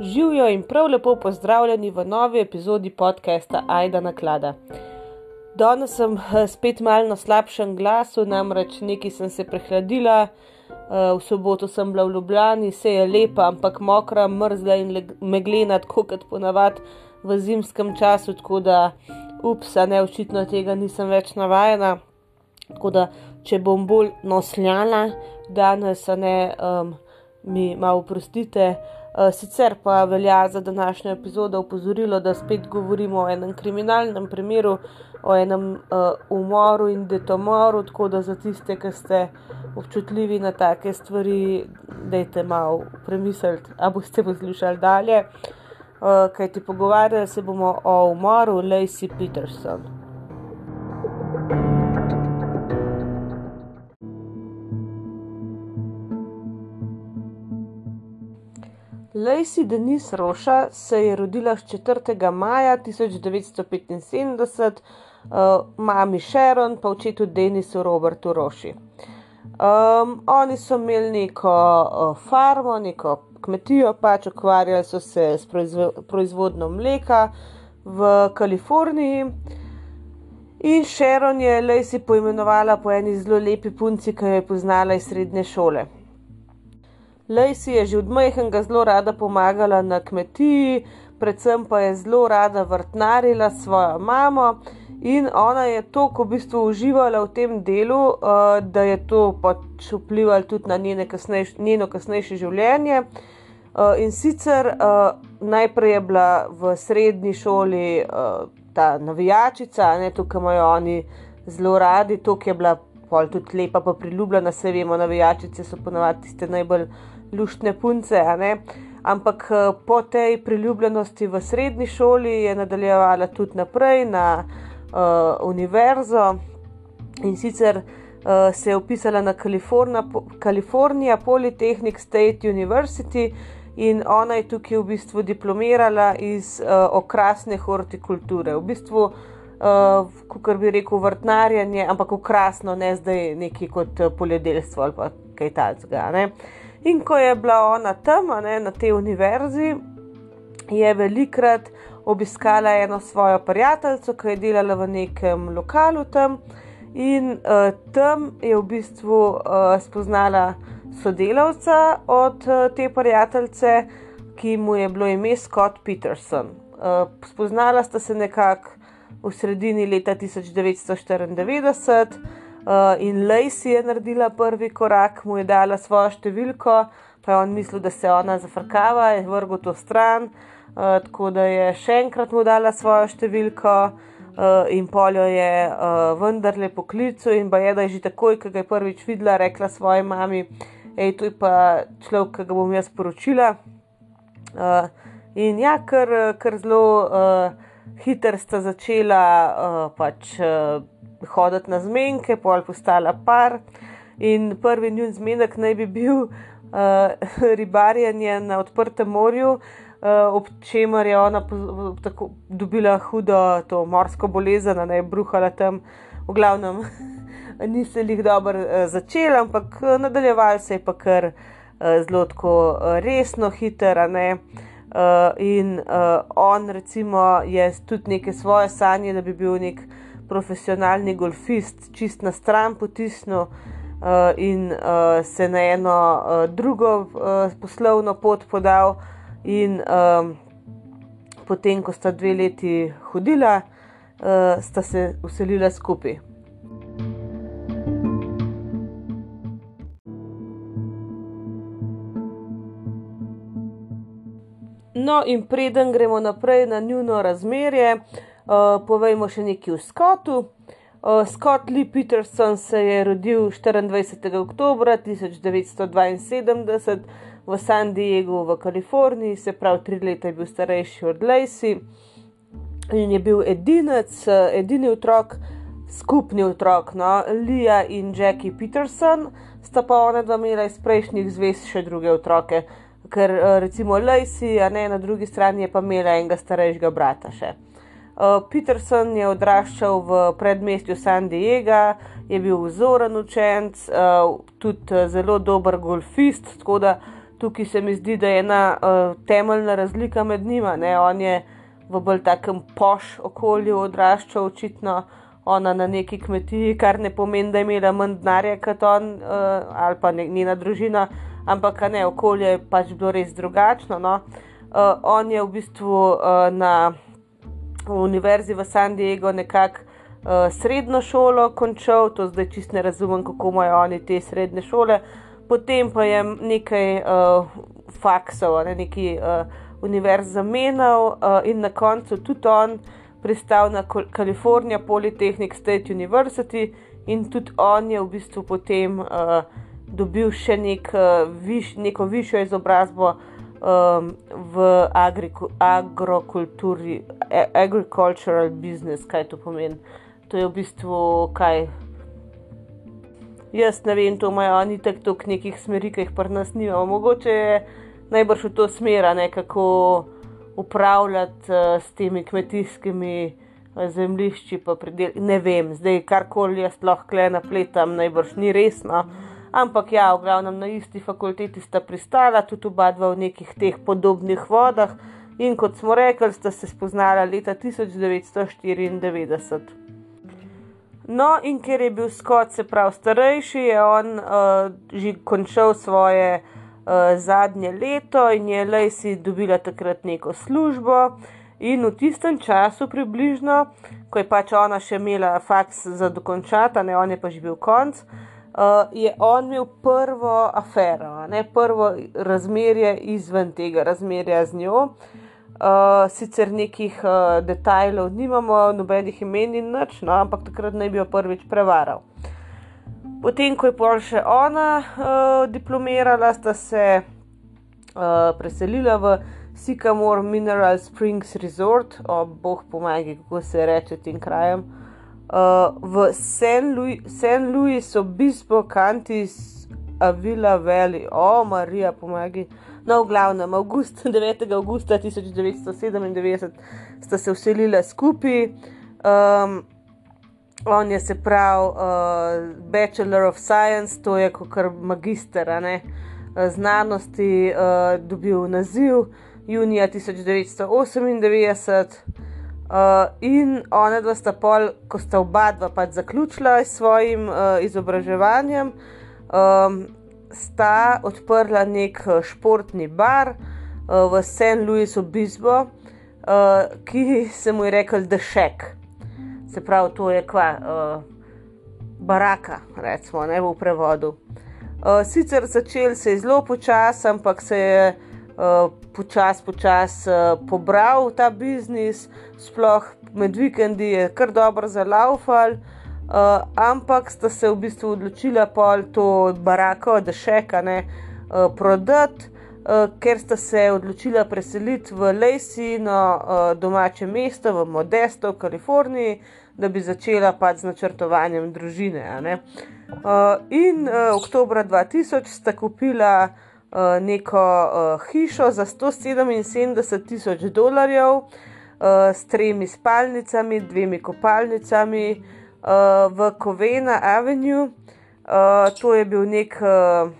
Živijo in prav lepo pozdravljeni v novi epizodi podcasta Aida na klada. Danes sem eh, spet malo na slabšem glasu, namreč nekaj sem se prehladila. Eh, v soboto sem bila v Ljubljani, se je lepa, ampak mokra, mrzla in meglena, tako kot ponavadi v zimskem času, tako da upsa, ne očitno tega nisem več navajena. Tako da, če bom bolj nosljala danes, ne um, mi malo oprostite. Eh, sicer pa velja za današnjo epizodo upozorilo, da spet govorimo o enem kriminalnem primeru, o enem uh, umoru in detomoru, tako da za tiste, ki ste občutljivi na take stvari, dajte malo premisliti, a boste poslušali dalje. Uh, Kaj ti pogovarjali se bomo o umoru Lacey Peterson. Lacey Denise Roša se je rodila 4. maja 1975, uh, mami Sharon, pa očetu Denisu Robertu Roši. Um, oni so imeli neko uh, farmo, neko kmetijo, pač ukvarjali so se s proizvo proizvodnjo mleka v Kaliforniji. In Sharon je Lacey poimenovala po eni zelo lepi punci, ki jo je poznala iz srednje šole. Lacey je že od majhnega zelo rada pomagala na kmetiji, predvsem pa je zelo rada vrtnarila svojo mamo. In ona je tako v bistvu uživala v tem delu, uh, da je to pač vplivalo tudi na kasnejš, njeno kasnejše življenje. Uh, in sicer uh, najprej je bila v srednji šoli uh, ta navijačica, ne tukaj imajo oni zelo radi, to je bila pol tudi lepa, pa priljubljena, se vemo, navijačice so ponovadi tiste najbolj luštne punce. Ampak eh, po tej priljubljenosti v srednji šoli je nadaljevala tudi naprej na uh, univerzo in sicer uh, se je upisala na California Polytechnic State University in ona je tukaj v bistvu diplomirala iz uh, okrasne hortikulture. V bistvu, uh, kot bi rekel, vrtnarjenje, ampak okrasno, ne zdaj neki kot poljedelstvo ali kaj takega. In ko je bila ona tam, ne, na tej univerzi, je velikrat obiskala eno svojo prijateljico, ki je delala v nekem lokalu tam, in uh, tam je v bistvu uh, spoznala sodelavca od uh, te prijateljice, ki mu je bilo ime Scott Peterson. Uh, spoznala sta se nekako v sredini leta 1994. Uh, in Lacey je naredila prvi korak, mu je dala svojo številko, pa je on mislil, da se ona zafrkava, je vrgel to stran, uh, tako da je še enkrat mu dala svojo številko uh, in poljo je uh, vendarle poklical in ba je, da je že takoj, ko ga je prvič videla, rekla svoji mami, hej, to je pa človek, ki ga bom jaz poročila. Uh, in ja, ker, ker zelo uh, hiter sta začela uh, pač. Uh, hoditi na zmenke, pol postala par. In prvi njun zmenek naj bi bil uh, ribarjenje na odprtem morju, uh, ob čemer je ona tako dobila hudo to morsko bolezen, da je bruhala tam, v glavnem, ni se jih dobro uh, začela, ampak nadaljeval se je pa kar uh, zelo tako uh, resno, hiter. Uh, in uh, on, recimo, je tudi neke svoje sanje, da bi bil nek uh, profesionalni golfist, čist na stran potisnil uh, in uh, se na eno uh, drugo uh, poslovno pot podal. In um, potem, ko sta dve leti hodila, uh, sta se uselila skupaj. No, in preden gremo naprej na njuno razmerje, uh, Uh, povejmo še nekaj o Scottu. Uh, Scott Lee Peterson se je rodil 24. oktober 1972 v San Diegu v Kaliforniji, se pravi, tri leta je bil starejši od Lacey in je bil edinec, uh, edini otrok, skupni otrok, no, Lija in Jackie Peterson, sta pa ona dva imela iz prejšnjih zvez še druge otroke, ker recimo Lacey, a ne na drugi strani je pa imela enega starejšega brata še. Eh, Peterson je odraščal v predmestju San Diego, je bil vzoren učenec, uh, tudi eh, zelo dober golfist, tako da tukaj se mi zdi, da je ena temeljna razlika med njima. Ne? On je v bolj takem poš okolju odraščal, očitno ona na neki kmetiji, kar ne pomeni, da je imela manj denarja kot on ali pa njena družina, ampak ne, okolje je pač bilo res drugačno. No? On je v bistvu na univerzi v San Diegu nekako uh, srednjo šolo končal, to zdaj čist ne razumem, kako imajo oni te srednje šole. Potem pa je nekaj uh, faksov, ne, nekaj uh, univerz zamenjal uh, in na koncu tudi on pristal na California Polytechnic State University in tudi on je v bistvu potem uh, dobil še nek, uh, viš, neko višjo izobrazbo um, v agrokulturi, agricultural business, kaj to pomeni. To je v bistvu kaj. Jaz ne vem, to imajo oni tako tok nekih smeri, ki jih pa nas nimamo. Mogoče je najbrž v to smer, nekako upravljati uh, s temi kmetijskimi uh, zemljišči. Ne vem, zdaj karkoli jaz lahko le napletam, najbrž ni resno. Ampak ja, v glavnem na isti fakulteti sta pristala, tudi oba dva v nekih teh podobnih vodah. In kot smo rekli, sta se spoznala leta 1994. No, in ker je bil Scott, se pravi, starejši, je on uh, že končal svoje uh, zadnje leto in je Lacey dobila takrat neko službo. In v tistem času, približno, ko je pač ona še imela faks za dokončati, ne on je pa že bil konc, uh, je on imel prvo afero, ne prvo razmerje izven tega razmerja z njo. Uh, sicer nekih uh, detajlov nimamo, nobenih imen in nič, no, ampak takrat naj bi jo prvič prevaral. Potem, ko je pol še ona uh, diplomirala, sta se uh, preselila v Sycamore Mineral Springs Resort, o oh, boh pomaga, kako se reče tem krajem, uh, v St. Louis Obispo Cantis Avila Valley, o oh, Marija pomaga. No, v glavnem, avgust, 9. augusta 1997 sta se vselila skupaj. Um, On je se pravi uh, Bachelor of Science, to je kot magister ne, znanosti, uh, dobil naziv junija 1998. Uh, in ona dva sta pol, ko sta oba dva pač zaključila s svojim uh, izobraževanjem, um, sta odprla nek športni bar uh, v St. Louis Obispo, uh, ki se mu je rekel The Shack se pravi, to je kva, uh, baraka, recimo, ne v prevodu. Uh, sicer začel se je zelo počasi, ampak se je počasi počas, uh, pobral ta biznis, sploh med vikendi je kar dobro za laufal. Uh, ampak sta se v bistvu odločila pol to barako, da še kaj uh, prodati, uh, ker sta se odločila preseliti v Laceyno uh, domače mesto v Modesto v Kaliforniji, da bi začela pač z načrtovanjem družine. Uh, in uh, oktober 2000 sta kupila neko uh, hišo za 177 tisoč dolarjev uh, s tremi spalnicami, dvemi kopalnicami uh, v Kovena Avenue. Uh, to je bil nek. Uh,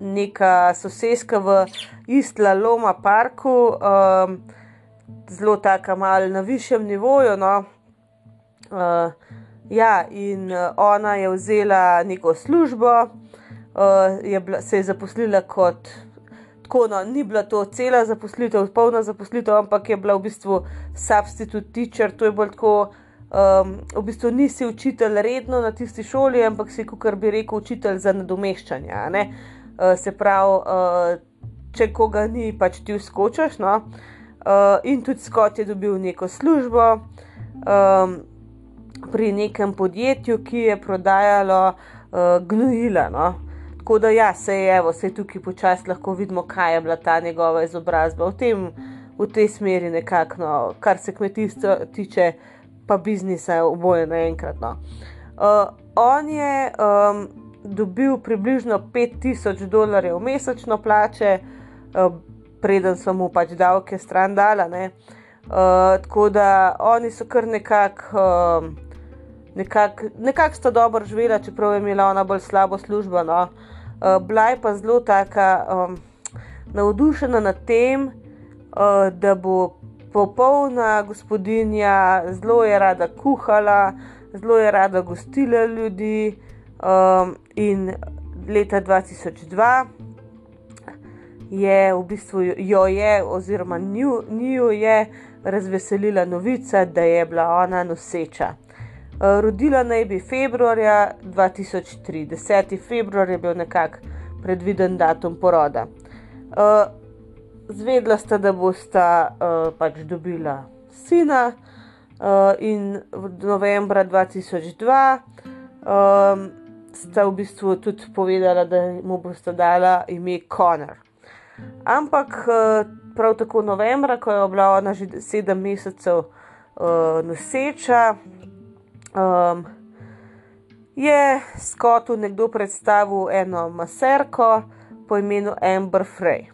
Neka sosedska v Istla Loma parku, um, zelo tako malo na višjem nivoju, no, Uh, ja, in ona je vzela neko službo, je bila, se je zaposlila kot. Tako, no, ni bila to cela zaposlitev, polna zaposlitev, ampak je bila v bistvu substitute teacher, to je bolj tako. Um, v bistvu nisi učitelj redno na tisti šoli, ampak si, kot bi rekel, učitelj za nadomeščanje. Uh, se pravi, uh, če koga ni, pač ti uskočiš. No? Uh, in tudi Scott je dobil neko službo. Um, pri nekem podjetju, ki je prodajalo uh, gnojila. No? Tako da, ja, se je, evo, se tukaj počasi lahko vidimo, kaj je bila ta njegova izobrazba v, tem, v tej smeri, nekako, no, kar se kmetijstva tiče, pa biznisa, oboje naenkrat. No. Uh, on je um, dobil približno 5000 dolarjev mesečno plače, uh, preden so mu pač davke stran dala. Uh, tako da oni so kar nekako. Uh, nekako nekak sta dobro živela, čeprav je imela ona bolj slabo službo. No. Uh, bila je pa zelo taka um, navdušena nad tem, uh, da bo popolna gospodinja, zelo je rada kuhala, zelo je rada gostila ljudi. Um, in leta 2002 je v bistvu jo je, oziroma njo je razveselila novica, da je bila ona noseča. Uh, rodila naj bi februarja 2003, 10. februar je bil nekako predviden datum poroda. Uh, zvedla sta, da bosta uh, pač dobila sina, in novembra 2002 um, sta v bistvu tudi povedala, da mu bosta dala ime Konor. Ampak prav tako novembra, ko je bila ona že sedem mesecev uh, noseča. Um, Je Scottu nekdo predstavil eno maserko po imenu Amber Frey.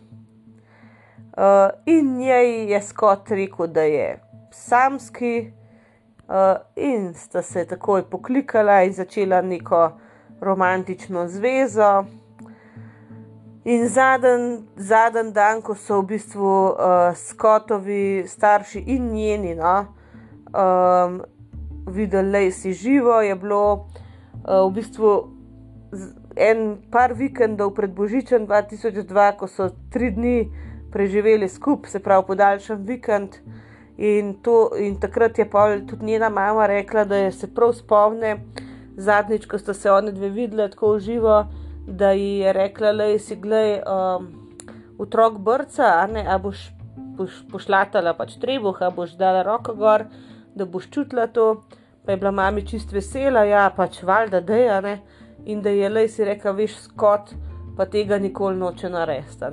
Uh, in njej je Scott rekel, da je samski, uh, in sta se takoj poklikala in začela neko romantično zvezo. In zadnji dan, ko so v bistvu uh, Scottovi starši in njeni no, um, videli, si živo, je bilo uh, v bistvu en par vikendov pred Božičem 2002, ko so tri dni preživeli skupaj, se pravi, podaljšan vikend. In, to, in takrat je pa tudi njena mama rekla, da je se prav spomne zadnjič, ko sta se oni dve videli tako živo, da ji je rekla, da si gledaj um, otrok brca, a ne, a boš, boš pošlatala pač trebuh, a boš dala roko gor, da boš čutila to. Pa je bila mami čist vesela, ja, pač valjda, da je, in da je le si rekel, veš, skot, pa tega nikoli noče narediti.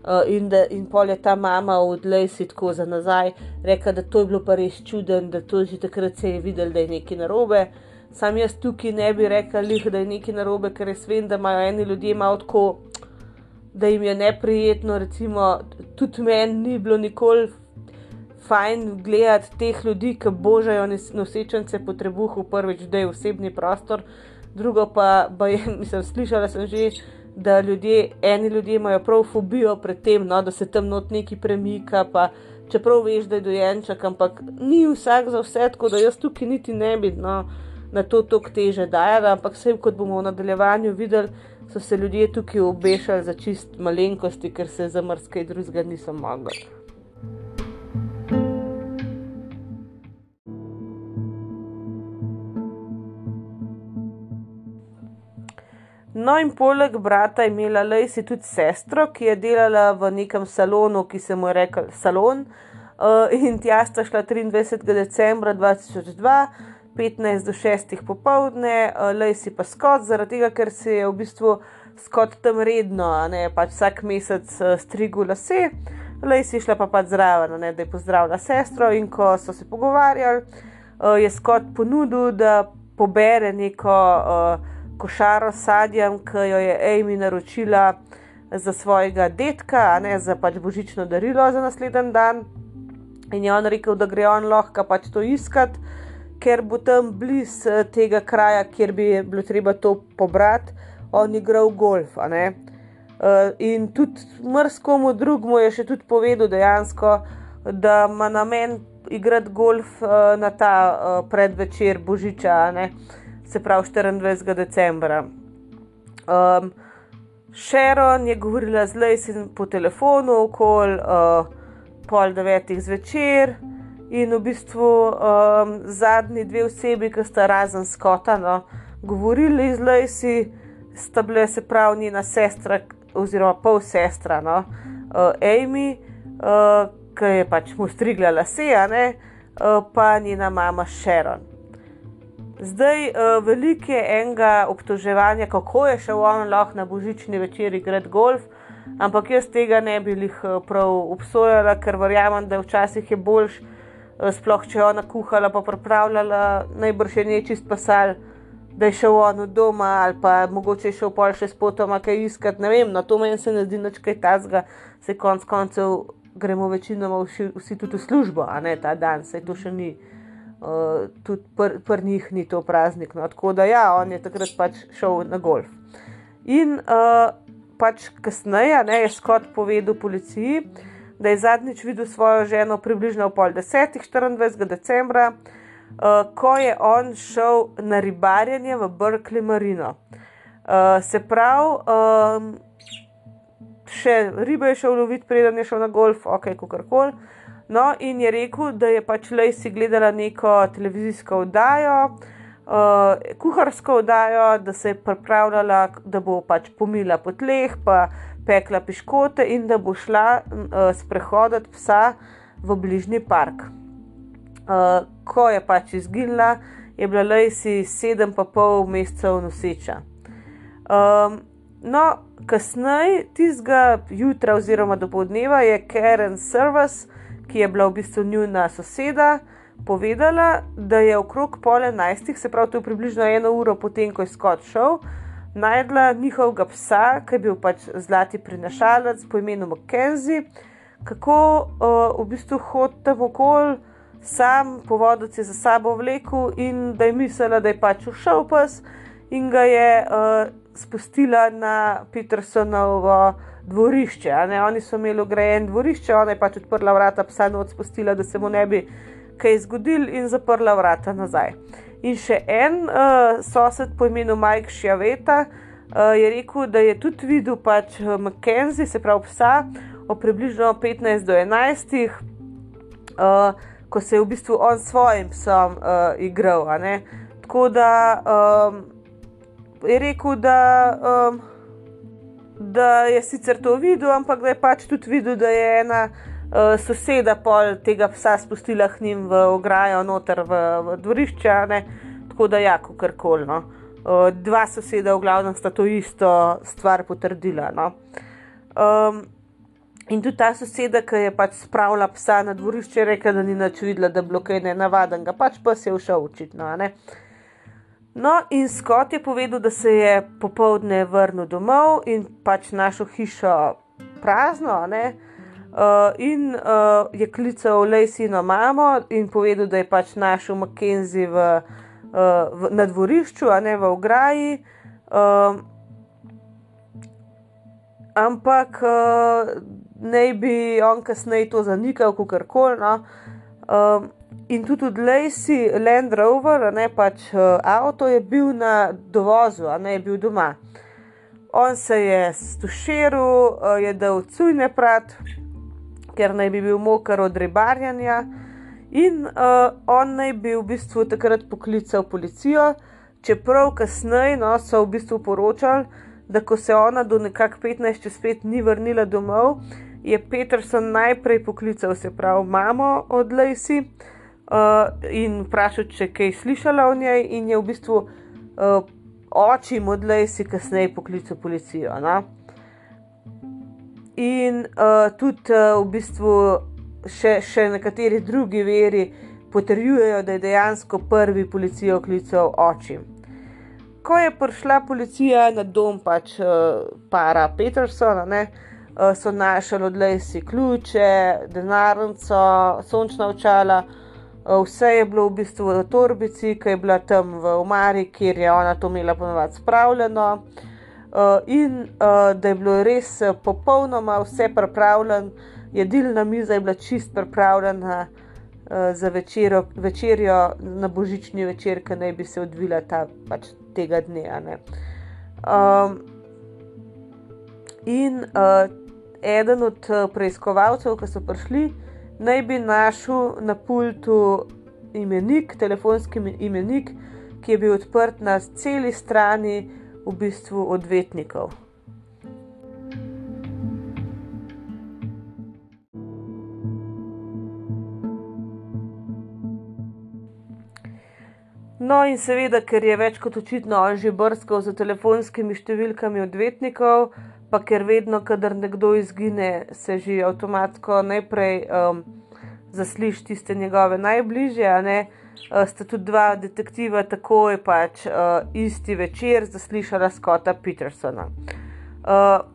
Uh, in, da, in pol je ta mama odlej si tako za nazaj, rekla, da to je bilo pa res čuden, da to že takrat se je videl, da je nekaj narobe. Sam jaz tukaj ne bi rekla, lih, da je nekaj narobe, ker res vem, da imajo eni ljudje malo tako, da jim je neprijetno. Recimo, tudi meni ni bilo nikoli fajn gledati teh ljudi, ki božajo nosečence po trebuhu, prvič, da je osebni prostor, drugo pa, pa je, mislim, slišala sem že da ljudje, eni ljudje imajo prav fobijo pred tem, no, da se tam not neki premika. Pa, čeprav veš, da je dojenček, ampak ni vsak za vse, tako da jaz tukaj niti ne bi no, na to tok teže dajala. Ampak vse, kot bomo v nadaljevanju videli, so se ljudje tukaj obešali za čist malenkosti, ker se za mrske drugega niso mogli. No, in poleg brata je imela Lacey tudi sestro, ki je delala v nekem salonu, ki se mu je rekel Salon. Uh, in tja sta šla 23. decembra 2002, 15 do 6. popovdne, uh, Lacey pa Scott, zaradi tega, ker se je v bistvu Scott tam redno, ne pač vsak mesec uh, strigul lase. Lacey šla pa pač zraven, ne, da je pozdravila sestro. In ko so se pogovarjali, uh, je Scott ponudil, da pobere neko. Uh, košaro s sadjem, ki jo je Amy naročila za svojega detka, ne za pač božično darilo za naslednji dan. In je on rekel, da gre on lahko pač to iskat, ker bo tam blizu eh, tega kraja, kjer bi bilo treba to pobrati, on igral golf. Uh, in tudi mrskomu drugmu je še tudi povedal dejansko, da ima namen igrati golf uh, na ta uh, predvečer Božiča. Uh, se pravi 24. decembra. Um, Sharon je govorila z Lacey po telefonu okoli uh, pol devetih zvečer in v bistvu um, zadnji dve osebi, ki sta razen skotano, govorili z Lacey, sta bile se pravi njena sestra oziroma pol sestra, no, uh, Amy, uh, ki je pač mu strigla lase, uh, pa njena mama Sharon. Zdaj, uh, veliko je enega obtoževanja, kako je šel on lahko na božični večer igrati golf, ampak jaz tega ne bi jih eh, prav obsojala, ker verjamem, da včasih je boljš, uh, sploh če je ona kuhala, pa pripravljala, najbrž je nečist pasal, da je šel on od doma ali pa mogoče je šel pol še s potoma kaj iskati. Ne vem, no, to meni se ne zdi nič kaj tazga, se konc koncev gremo večinoma vsi, vsi tudi v službo, a ne ta dan, se to še ni uh, tudi pri pr njih ni to praznik. No. Tako da ja, on je takrat pač šel na golf. In uh, pač kasneje ne, je Scott povedal policiji, da je zadnjič videl svojo ženo približno ob pol desetih, 24. decembra, uh, ko je on šel na ribarjenje v Berkeley Marino. Uh, se pravi, um, še ribe je šel loviti, preden je šel na golf, ok, kako koli. No, in je rekel, da je pač Lacey gledala neko televizijsko oddajo, uh, kuharsko oddajo, da se je pripravljala, da bo pač pomila po tleh, pa pekla piškote in da bo šla uh, sprehoditi psa v bližnji park. Uh, ko je pač izginila, je bila Lacey sedem pa pol mesecev noseča. Um, no, kasneje, tistega jutra oziroma dopoledneva, je Karen Service ki je bila v bistvu njuna soseda, povedala, da je okrog pol enajstih, se pravi, to je približno eno uro potem, ko je Scott šel, najdla njihovega psa, ki je bil pač zlati prinašalec po imenu Mackenzie, kako uh, v bistvu hodi tam okol. Sam po vodoci za sabo vlekel in da je mislila, da je pač ušel pes, in ga je uh, spustila na Petersonovo dvorišče. Oni so imeli ugrajeno dvorišče, ona je pač odprla vrata, psa noč spustila, da se mu ne bi kaj zgodil, in zaprla vrata nazaj. In še en uh, sosed po imenu Mike Šjaveta uh, je rekel, da je tudi videl pač eh, McKenzie, se pravi psa, o približno 15 do 11, uh, ko se je v bistvu on s svojim psom uh, igral. Tako da um, je rekel, da. Um, da je sicer to videl, ampak da je pač tudi videl, da je ena uh, soseda pol tega psa spustila k njim v ograjo, noter v, v dvorišče, ne? tako da ja, kar koli. No? Uh, dva soseda, v glavnem, sta to isto stvar potrdila. No? Um, in tudi ta soseda, ki je pač spravila psa na dvorišče, je rekla, da ni nič videla, da je bilo kaj nenavadnega, pač pa se je všel učitno. No, in Scott je povedal, da se je popovdne vrnil domov in pač našel hišo prazno. Uh, in uh, je klical Laceyno mamo in povedal, da je pač našel Mackenzie v, uh, v, na dvorišču, a ne v ograji. Uh, ampak uh, naj bi on kasneje to zanikal, kako koli. No. Uh, in tudi od Lacey Land Rover, ne pač uh, avto, je bil na dovozu, a ne je bil doma. On se je stuširal, uh, je dal cujne prat, ker naj bi bil moker od ribarjanja. In uh, on naj bi v bistvu takrat poklical policijo, čeprav kasneje no, so v bistvu poročali, da ko se ona do nekak 15 čez 5 ni vrnila domov, je Peterson najprej poklical, se pravi, mamo od Lacey uh, in vprašal, če kaj slišala o njej, in je v bistvu uh, oči modlej si kasneje poklical policijo. No? In uh, tudi uh, v bistvu še, še nekateri drugi veri potrjujejo, da je dejansko prvi policijo klical oči. Ko je prišla policija na dom, pač uh, para Petersona, ne, uh, so našli odlejsi ključe, denarnico, sončna očala, uh, vse je bilo v bistvu v torbici, ki je bila tam v Omari, kjer je ona to imela ponovadi spravljeno. Uh, in uh, da je bilo res popolnoma vse pripravljeno, jedilna miza je bila čist pripravljena uh, za večero, večerjo na božični večer, ki naj bi se odvila ta, pač tega dne. Um, in uh, eden od preiskovalcev, ki so prišli, naj bi našel na pultu imenik, telefonski imenik, ki je bil odprt na celi strani, v bistvu odvetnikov. No, in seveda, ker je več kot očitno on že brskal za telefonskimi številkami odvetnikov, pa ker vedno, kadar nekdo izgine, se že avtomatsko najprej um, zasliši tiste njegove najbližje. Ne, uh, sta tudi dva detektiva takoj pač uh, isti večer zaslišala Scotta Petersona. Uh,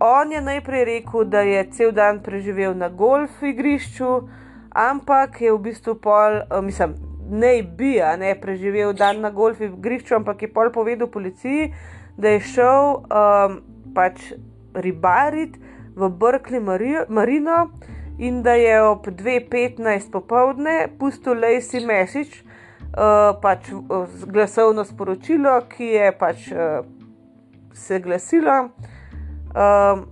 on je najprej rekel, da je cel dan preživel na golf igrišču, ampak je v bistvu pol, uh, mislim. Ne bi, ne preživel dan na golf igrišču, ampak je pol povedal policiji, da je šel um, pač ribariti v Brkli Marino in da je ob 2:15 popovdne pustil Lacey Message, uh, pač glasovno sporočilo, ki je pač uh, se glasilo. Um,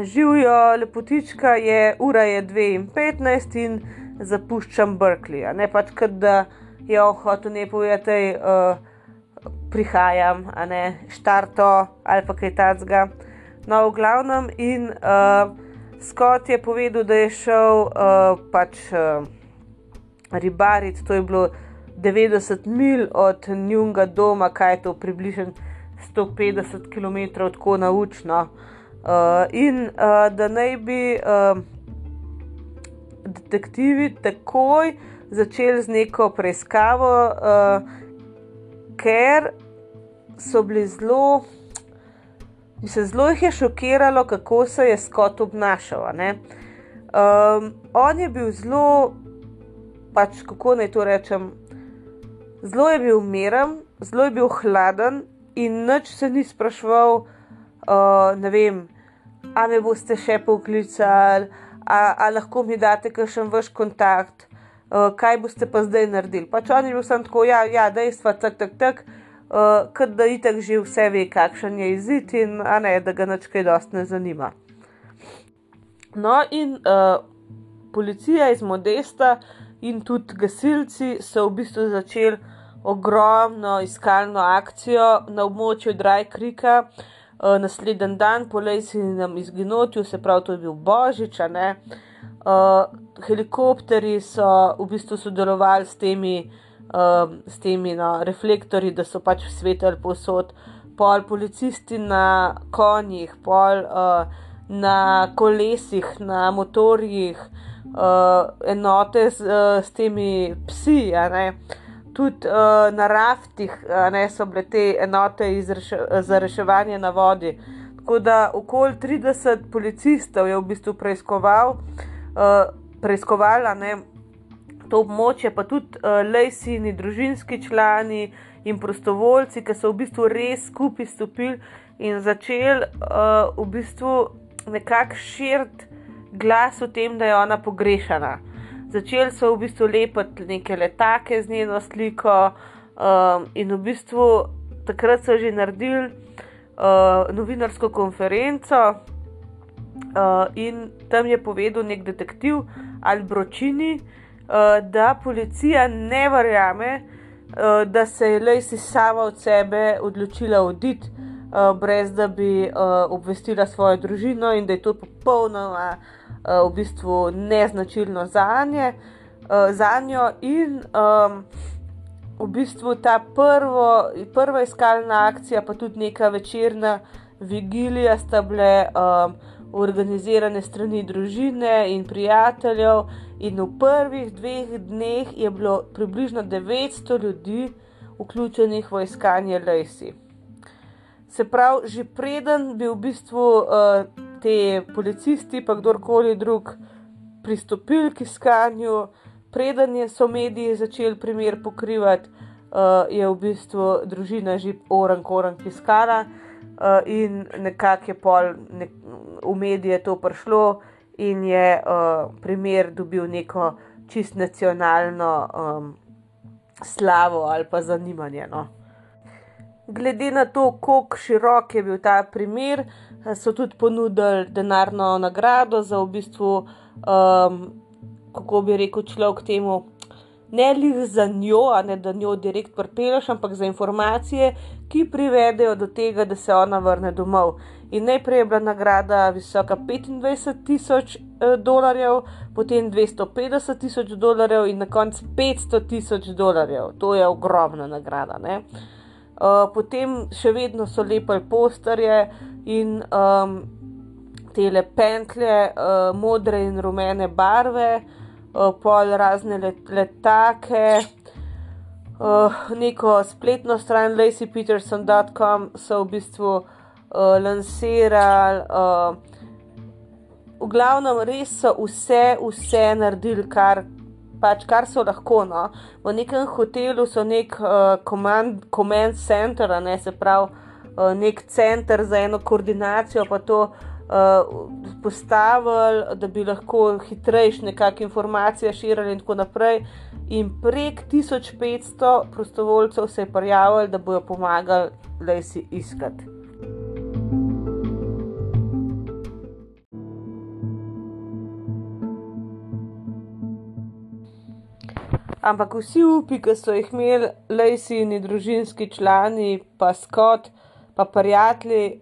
Živijo, lepotička je, ura je 2:15 in zapuščam Berkeley. Ne pač, da je on hotel ne povedati, uh, prihajam, a ne štarto ali pa kaj takega. No, v glavnem, in uh, Scott je povedal, da je šel uh, pač uh, ribariti, to je bilo 90 mil od njunga doma, kaj je to približno 150 km tako naučno. Uh, in uh, da naj bi uh, detektivi takoj začeli z neko preiskavo, uh, ker so bili zelo, se zelo jih je šokiralo, kako se je Scott obnašal. Um, on je bil zelo, pač kako naj to rečem, zelo je bil miren, zelo je bil hladen in nič se ni spraševal, uh, ne vem a me boste še poklicali, a, a lahko mi date kakšen vaš kontakt, uh, kaj boste pa zdaj naredili. Pač on je bil samo tako, ja, ja dejstva, tak, tak, tak, uh, kot da itek že vse ve, kakšen je izid in ne, da ga nič kaj dost ne zanima. No, in uh, policija iz Modesta in tudi gasilci so v bistvu začeli ogromno iskalno akcijo na območju Dry Creeka. Uh, naslednji dan po Lejsinem izginotju, se pravi, to je bil Božič. Uh, helikopteri so v bistvu sodelovali s temi, uh, s temi no, reflektorji, da so pač svetelj posod, pol policisti na konjih, pol uh, na kolesih, na motorjih, uh, enote s, uh, s temi psi. Tudi uh, na raftih ne, so bile te enote reše, za reševanje na vodi. Tako da okoli 30 policistov je v bistvu preiskoval, uh, preiskovala ne, to območje, pa tudi uh, lejsini, družinski člani in prostovoljci, ki so v bistvu res skupaj stopili in začeli uh, v bistvu nekako širiti glas o tem, da je ona pogrešana začeli so v bistvu lepiti neke letake z njeno sliko, um, in v bistvu takrat so že naredili uh, novinarsko konferenco. Uh, in tam je povedal nek detektiv Albročini, uh, da policija ne verjame, uh, da se je Lacey sama od sebe odločila oditi, uh, brez da bi obvestila svojo družino, in da je to popolnoma Eh, v bistvu neznačilno za, nje, eh, za njo. In um, v bistvu ta prvo, prva iskalna akcija, pa tudi neka večerna vigilija, sta bile um, organizirane strani družine in prijateljev. In v prvih dveh dneh je bilo približno 900 ljudi vključenih v iskanje Lacey. Se pravi, že preden bi v bistvu uh, te policisti, pa kdorkoli drug, pristopili k iskanju, preden so mediji začeli primer pokrivati, uh, je v bistvu družina že orang, orang iskala uh, in nekako je pol nek, v medije to prišlo in je uh, primer dobil neko čist nacionalno um, slavo ali pa zanimanje. No. Glede na to, kako širok je bil ta primer, so tudi ponudili denarno nagrado za v bistvu, um, kako bi rekel človek temu, ne le za njo, ne da njo direkt pripeleš, ampak za informacije, ki privedejo do tega, da se ona vrne domov. In najprej je bila nagrada visoka 25 tisoč eh, dolarjev, potem 250 tisoč dolarjev in na koncu 500 tisoč dolarjev. To je ogromna nagrada. Uh, potem še vedno so lepe posterje, in um, te le pentlje, uh, modre in rumene barve, uh, pol razne let, letake. Uh, neko spletno stran lacypeterson.com so v bistvu uh, lansirali. Uh, v glavnem, res so vse, vse naredili, kar, pač, kar so lahko. No. V nekem hotelu so nek uh, command, command center, ne se pravi uh, nek center za eno koordinacijo, pa to uh, postavili, da bi lahko hitrejš nekakšne informacije širili in tako naprej. In prek 1500 prostovoljcev se je prijavili, da bojo pomagali, da si iskati. Ampak vsi upi, ki so jih imeli, lejsini, družinski člani, pa skot, pa prijatelji,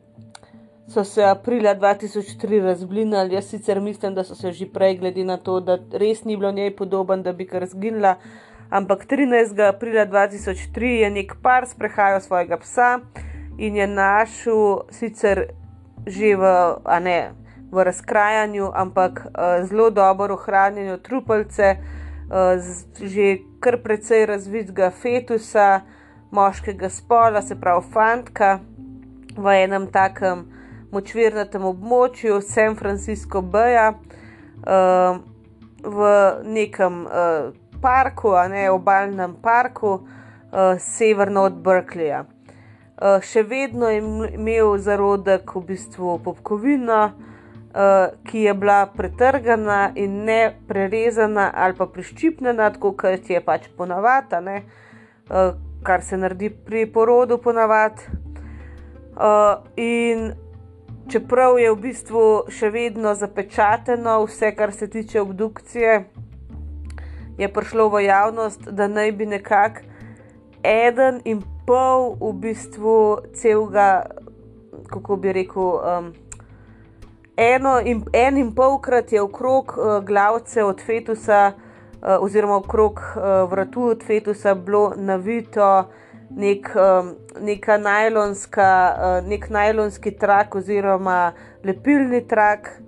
so se aprila 2003 razblinili. Jaz sicer mislim, da so se že prej, glede na to, da res ni bilo njej podoben, da bi kar zginila. Ampak 13. aprila 2003 je nek par sprehajal svojega psa in je našel sicer že v, ne, v razkrajanju, ampak uh, zelo dobro ohranjeno trupelce že kar precej razvitega fetusa, moškega spola, se pravi fantka, v enem takem močvirnatem območju, San Francisco Bay, v nekem parku, a ne obaljnem parku, severno od Berkeleyja. Še vedno je imel zarodek v bistvu popkovino, ki je bila pretrgana in ne prerezana ali pa priščipnjena, tako kot je pač ponavadi, uh, kar se naredi pri porodu ponavadi. Uh, in čeprav je v bistvu še vedno zapečateno vse, kar se tiče obdukcije, je prišlo v javnost, da naj bi nekako eden in pol v bistvu celega, kako bi rekel, um, eno in, en in polkrat je okrog uh, glavce od fetusa, uh, oziroma okrog uh, vratu od fetusa, bilo navito nek, um, najlonska, uh, nek najlonski trak oziroma lepilni trak,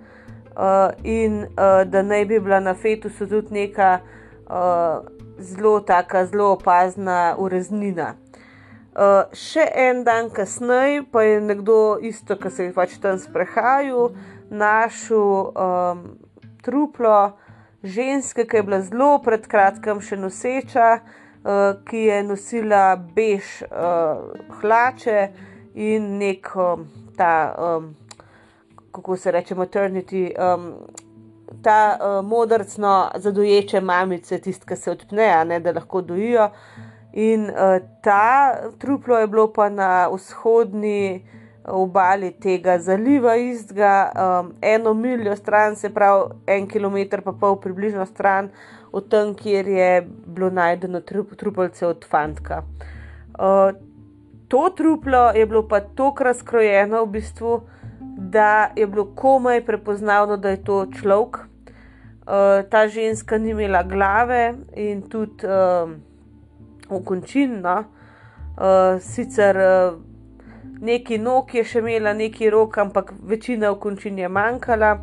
uh, in uh, da naj bi bila na fetusu tudi neka uh, zelo, tako zelo opazna ureznina. Uh, še en dan kasneje pa je nekdo, isto, ki se je pač tam sprehajal, našel um, truplo ženske, ki je bila zelo pred kratkim še noseča, uh, ki je nosila bež uh, hlače in nek um, ta, um, kako se reče, maternity. Um, Ta uh, modrcno zadoječe mamice, tiste, ki se odpne, ne, da lahko dojijo. In uh, ta truplo je bilo pa na vzhodni obali tega zaliva istega, um, eno miljo stran, se pravi en kilometr, pa pol približno stran od tam, kjer je bilo najdeno trupelce od fantka. Uh, to truplo je bilo pa tako razkrojeno, v bistvu, da je bilo komaj prepoznavno, da je to človek. Uh, ta ženska ni imela glave in tudi uh, okončin, no? uh, sicer. Uh, neki nog je še imela, neki rok, ampak večina okončin je manjkala.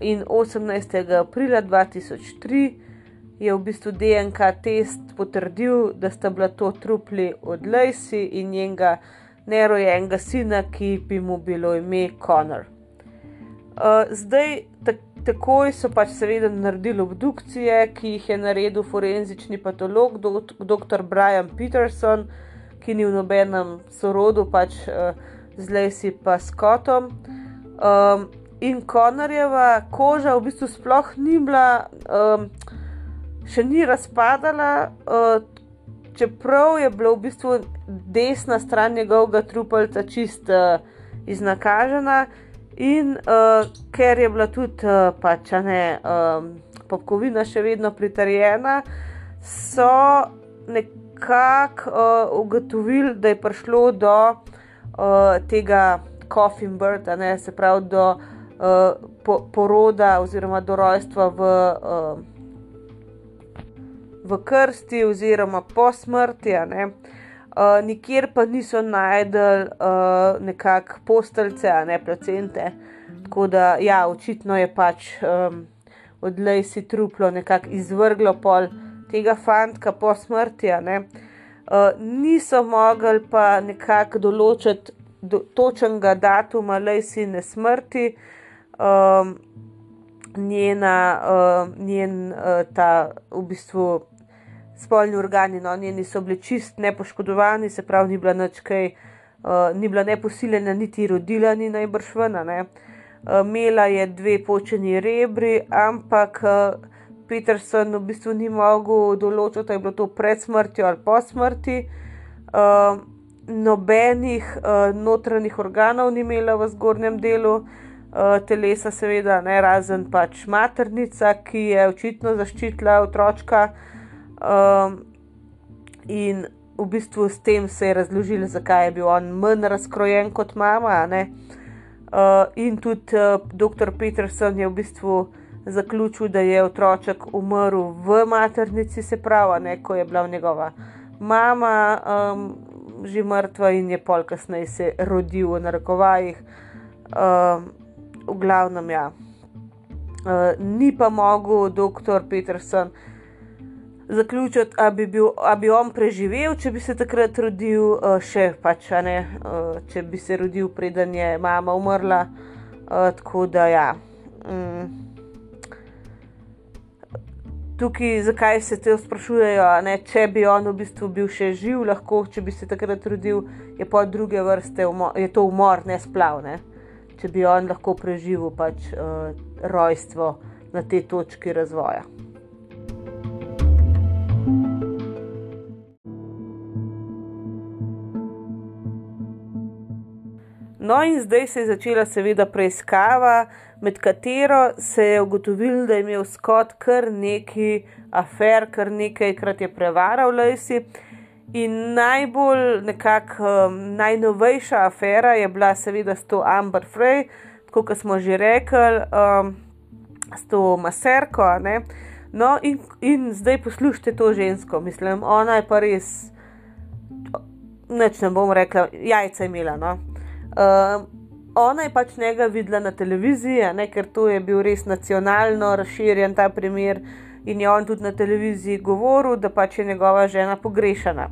In 18. aprila 2003 je v bistvu DNK test potrdil, da sta bila to trupli od Lacey in njenega nerojenega sina, ki bi mu bilo ime Connor. Uh, zdaj, tak, takoj so pač seveda naredili obdukcije, ki jih je naredil forenzični patolog, dr. Brian Peterson, ki ni v nobenem sorodu, pač uh, z Lacey pa Scottom. Um, in Konorjeva koža v bistvu sploh ni bila, um, še ni razpadala, uh, čeprav je bila v bistvu desna stran njegovega trupelca čist uh, iznakažena. In uh, ker je bila tudi uh, pač, ne, um, popkovina še vedno pritarjena, so nekako nekako uh, ugotovili, da je prišlo do uh, tega coffin bird, ne, se pravi do uh, po, poroda oziroma do rojstva v, uh, v krsti oziroma po smrti. Ne. Uh, nikjer pa niso najdel uh, nekakšne posteljce, a ne placente. Tako da, ja, očitno je pač um, odlej si truplo nekako izvrglo pol tega fanta po smrti. Uh, niso mogli pa nekako določiti do, točnega datuma Lejsine smrti, um, njena, uh, njen uh, ta v bistvu spolni organi, no, njeni so bili čist nepoškodovani, se pravi, ni bila nič kaj uh, ni bila ne posiljena, niti rodila, ni najbrž vna. Uh, imela je dve počeni rebri, ampak uh, Peterson v bistvu ni mogel določiti, da je bilo to pred smrtjo ali po smrti. Uh, nobenih uh, notranjih organov ni imela v zgornjem delu uh, telesa, seveda, ne razen pač maternica, ki je očitno zaščitila otroka. Uh, in v bistvu s tem se je razložil, zakaj je bil on manj razkrojen kot mama. Uh, in tudi uh, dr. Peterson je v bistvu zaključil, da je otroček umrl v maternici, se pravi, ne, ko je bila njegova mama um, že mrtva in je pol kasneje se rodil v narekovajih. Um, v glavnem, ja. Uh, ni pa mogel dr. Peterson zaključiti, da bi, bi on preživel, če bi se takrat rodil, uh, še pač ne, uh, če bi se rodil, preden je mama umrla. Uh, tako da, ja. Um, Tukaj, zakaj se te sprašujejo, ne, če bi on v bistvu bil še živ, lahko, če bi se takrat rodil, je pa druge vrste, je to umor, ne splav. Ne če bi on lahko preživel pač uh, rojstvo na tej točki razvoja. No, in zdaj se je začela, seveda, preiskava, med katero se je ugotovilo, da je imel Scott kar nekaj afer, kar nekajkrat je prevaral Lacey. In najbolj, nekako um, najnovejša afera je bila, seveda, s to Amber Frey, tako kot smo že rekli, um, s to maserko. No, in, in zdaj poslušajte to žensko, mislim, ona je pa res, neč ne bom rekla, jajca imela. No. Um, ona je pač njega videla na televiziji, ne, ker to je bil res nacionalno razširjen ta primer in je on tudi na televiziji govoril, da pač je njegova žena pogrešana.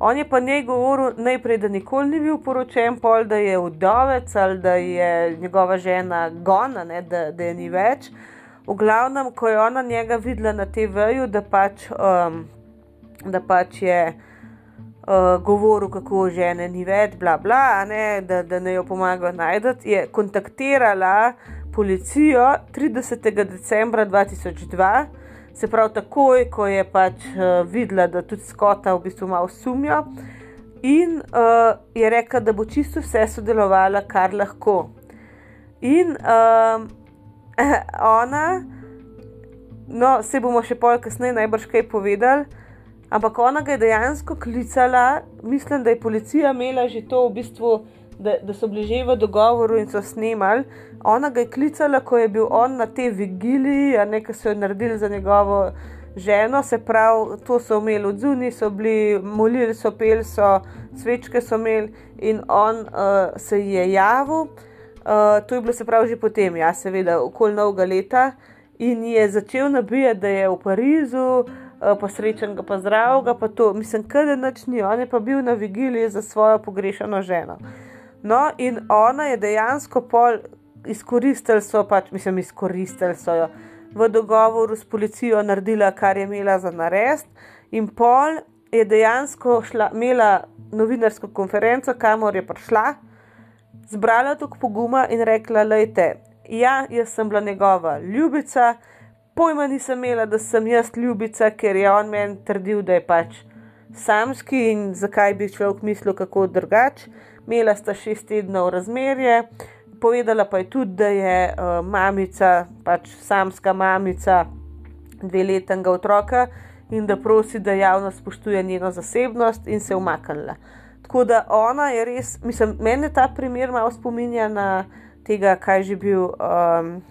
On je pa njej govoril najprej, da nikoli ni bil poročen, pol, da je udovec ali da je njegova žena gona, ne, da, da je ni več. V glavnem, ko je ona njega videla na TV-ju, da, pač, um, da pač je uh, govoril, kako žene ni več, bla, bla, ne, da, da ne jo pomaga najti, je kontaktirala policijo 30. decembra 2002 se pravi, takoj, ko je pač uh, videla, da tudi skota v bistvu malo sumijo, in uh, je rekla, da bo čisto vse sodelovala, kar lahko. In uh, ona, no, se bomo še pol kasneje najbrž kaj povedali. Ampak ona ga je dejansko klicala, mislim, da je policija imela že to v bistvu da, da so bili že v dogovoru in so snimali. Ona ga je klicala, ko je bil on na tej vigiliji, nekaj so jo naredili za njegovo ženo, se pravi, to so imeli od zunaj, so bili molili, so pel, so svečke so imeli in on uh, se je javil. Uh, to je bilo se pravi že potem, ja, seveda, okoli novega leta. In je začel nabijati, da je v Parizu, uh, pa srečen ga, pa zdrav ga, pa to, mislim, kaj nič ni, on je pa bil na vigiliji za svojo pogrešano ženo. No, in ona je dejansko pol izkoristila, so pač, mislim, izkoristila so jo v dogovoru s policijo, naredila, kar je imela za narest, in pol je dejansko šla, imela novinarsko konferenco, kamor je prišla, zbrala tukaj poguma in rekla: Lejte, ja, jaz sem bila njegova ljubica, pojma nisem imela, da sem jaz ljubica, ker je on meni trdil, da je pač samski in zakaj bi človek mislil, kako drugače imela sta šest tednov razmerje, povedala pa je tudi, da je uh, mamica, pač samska mamica dveletnega otroka in da prosi, da javnost spoštuje njeno zasebnost in se umaknila. Tako da ona je res, mislim, meni ta primer malo spominja na tega, kaj že bil. Um,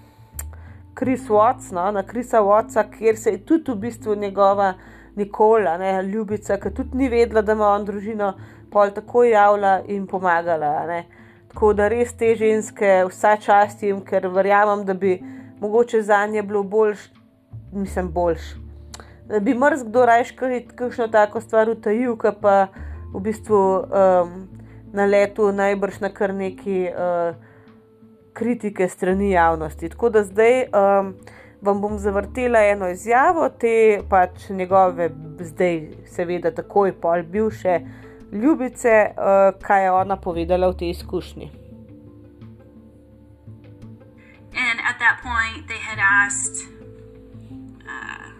Kris Watts, no, na Krisa Wattsa, kjer se je tudi v bistvu njegova Nikola, ne, ljubica, ki tudi ni vedela, da ima on družino, pol tako javila in pomagala. Ne. Tako da res te ženske vsa čast jim, ker verjamem, da bi mogoče za nje bilo boljš, mislim, boljš. Da bi mrz kdo rajš kakšno tako stvar utajil, pa v bistvu um, na letu najbrž na kar neki uh, kritike strani javnosti. Tako da zdaj um, vam bom zavrtela eno izjavo te pač njegove, zdaj seveda takoj pol bivše ljubice, uh, kaj je ona povedala v tej izkušnji. And at that point, they had asked uh,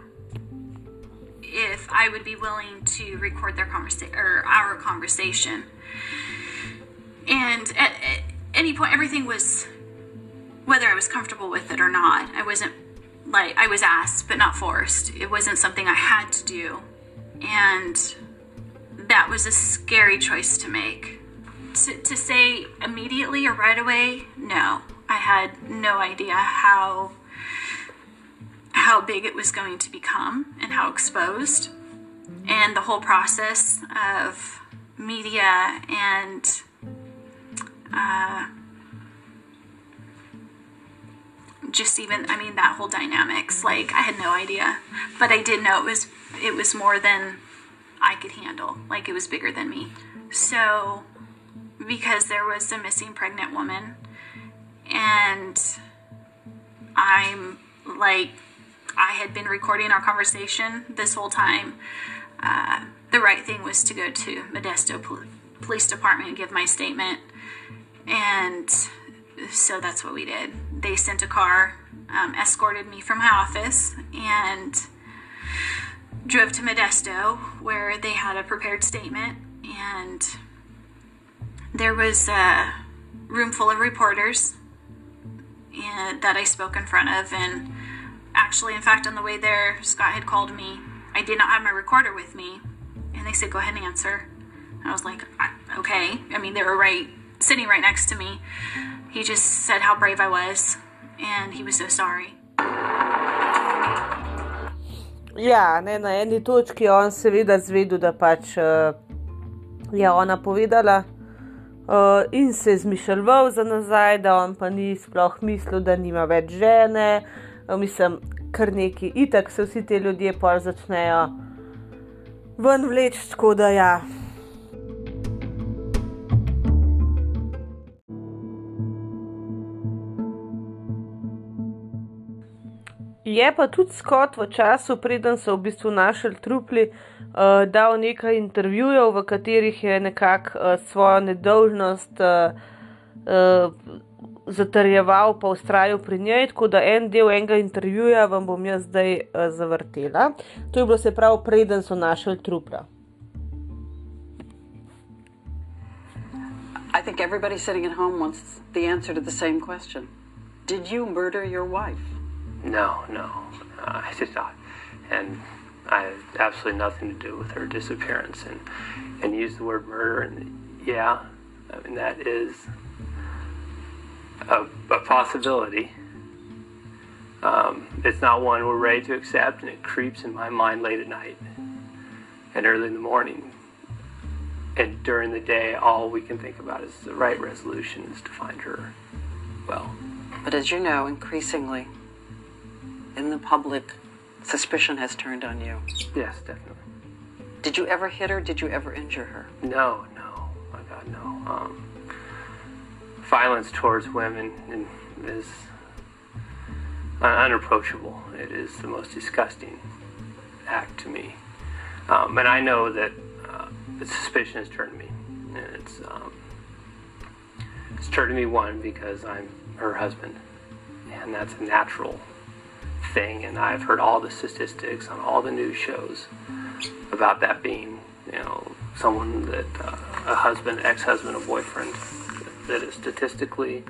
if I would be willing to record their conversation or our conversation. And at, at any point, everything was whether I was comfortable with it or not. I wasn't like I was asked, but not forced. It wasn't something I had to do, and that was a scary choice to make. To, to say immediately or right away, no. I had no idea how how big it was going to become and how exposed. And the whole process of media and uh, just even I mean that whole dynamics like I had no idea. But I did know it was it was more than I could handle. Like it was bigger than me. So because there was a missing pregnant woman and I'm like I had been recording our conversation this whole time uh, the right thing was to go to Modesto Pol- Police Department and give my statement. And so that's what we did. They sent a car, um, escorted me from my office, and drove to Modesto, where they had a prepared statement. And there was a room full of reporters and, that I spoke in front of. And actually, in fact, on the way there, Scott had called me. I did not have my recorder with me, and they said, "Go ahead and answer." I was like, "Okay." I mean, they were right sitting right next to me. He just said how brave I was, and he was so sorry. Ja, ne, na eni točki je on seveda zvedel, da pač uh, je ona povedala uh, in se je zmišljal za nazaj, da on pa ni sploh mislil, da nima več žene. Uh, mislim, kar neki itak se vsi ti ljudje pa začnejo ven vleči, tako da ja. Je pa tudi Scott v času, preden so v bistvu našli trupli, uh, dal nekaj intervjujev, v katerih je nekako uh, svojo nedolžnost uh, uh, zatrjeval, pa ustrajal pri njej. Tako da en del enega intervjuja vam bom jaz zdaj uh, zavrtela. To je bilo se prav, preden so našli trupla. I think everybody sitting at home wants the answer to the same question. Did you murder your wife? No, no. Uh, I did not. And I had absolutely nothing to do with her disappearance. And, and use the word murder, and yeah, I mean, that is a, a possibility. Um, it's not one we're ready to accept, and it creeps in my mind late at night and early in the morning. And during the day, all we can think about is the right resolution is to find her well. But as you know, increasingly in the public, suspicion has turned on you. Yes, definitely. Did you ever hit her? Did you ever injure her? No, no. My God, no. Um, violence towards women is unapproachable. It is the most disgusting act to me. Um, and I know that uh, the suspicion has turned me. And it's, um, it's turned me, one, because I'm her husband. And that's a natural thing, and I've heard all the statistics on all the news shows about that being, you know, someone that uh, a husband, ex-husband, a boyfriend that is statistically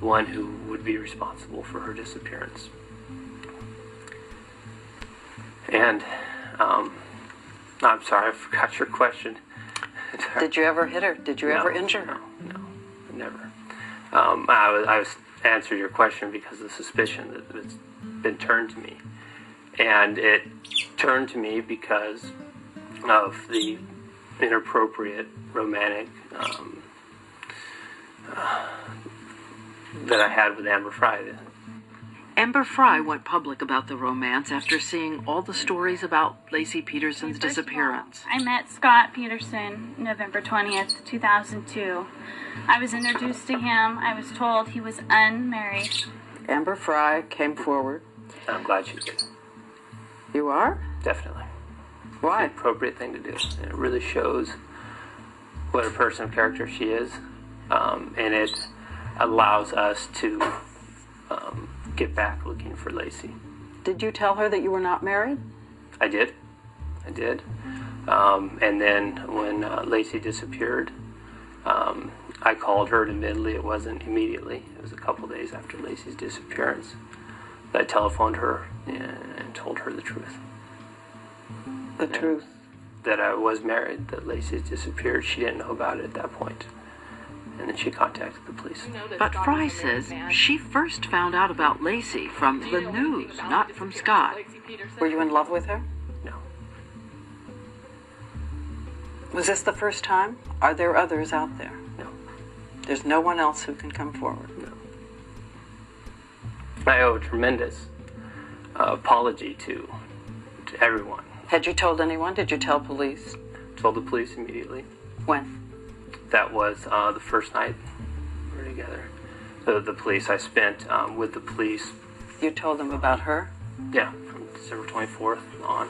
one who would be responsible for her disappearance. And um, I'm sorry, I forgot your question. Did you ever hit her? Did you no, ever injure her? No, no, never. Um, I was, I was answered your question because of the suspicion that it's turned to me. And it turned to me because of the inappropriate romantic um, uh, that I had with Amber Fry. Amber Fry went public about the romance after seeing all the stories about Lacey Peterson's disappearance. I met Scott Peterson November 20th, 2002. I was introduced to him. I was told he was unmarried. Amber Fry came forward. I'm glad you did. You are? Definitely. Why? It's the appropriate thing to do. And it really shows what a person of character she is, um, and it allows us to um, get back looking for Lacey. Did you tell her that you were not married? I did, I did, um, and then when uh, Lacey disappeared, um, I called her. And admittedly, it wasn't immediately. It was a couple days after Lacey's disappearance. I telephoned her and told her the truth. The truth. That I was married, that Lacey disappeared. She didn't know about it at that point. And then she contacted the police. But Fry says she first found out about Lacey from the news, not from Scott. Were you in love with her? No. Was this the first time? Are there others out there? No. There's no one else who can come forward. I owe a tremendous uh, apology to to everyone. Had you told anyone? Did you tell police? Told the police immediately. When? That was uh, the first night we were together. So the police, I spent um, with the police, You told them about her? yeah, from December 24th on.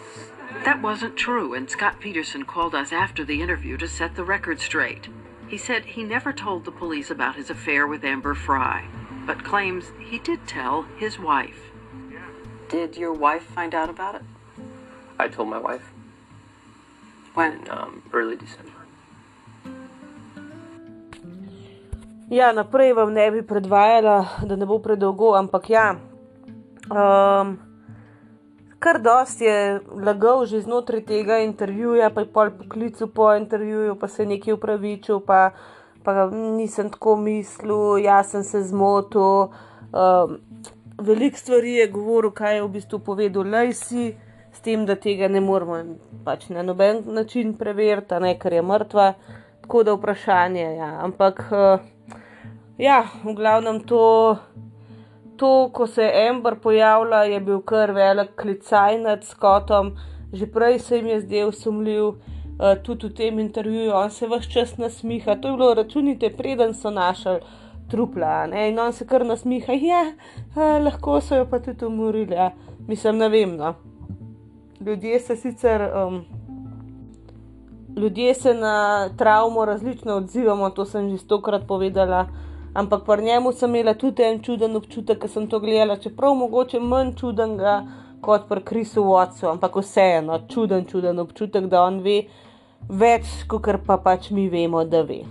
That wasn't true, and Scott Peterson called us after the interview to set the record straight. He said he never told the police about his affair with Amber Fry, but claims he did tell his wife. Did your wife find out about it? I told my wife When? in um, early December. Ja, naprej vam ne bi predvajala, da ne bo predolgo, ampak ja. Um, kar dosti je lagal že znotraj tega intervjuja, pa je pol poklical po intervjuju, pa se je nekaj upravičil, pa, pa nisem tako mislil, jaz sem se zmotil. Um, Veliko stvari je govoril, kaj je v bistvu povedal Lacey, s tem, da tega ne moremo pač na noben način preveriti, ne ker je mrtva. Tako da vprašanje je. Ja. Ampak uh, ja, v glavnem to, to, ko se je Amber pojavila, je bil kar velik klicaj nad Scottom, že prej se jim je zdel sumljiv, tudi v tem intervjuju, on se vse čas nasmiha. To je bilo, računite, preden so našli trupla, ne? in on se kar nasmiha, ja, uh, lahko so jo pa tudi umorili, ja. mislim, ne vem. No. Ljudje se sicer. Um, Ljudje se na travmo različno odzivamo, to sem že stokrat povedala, ampak pri njemu sem imela tudi en čuden občutek, ko sem to gledala, čeprav mogoče manj čudenga kot pri Krisu Watsu, ampak vseeno čuden, čuden občutek, da on ve več, kot pa pač mi vemo, da ve.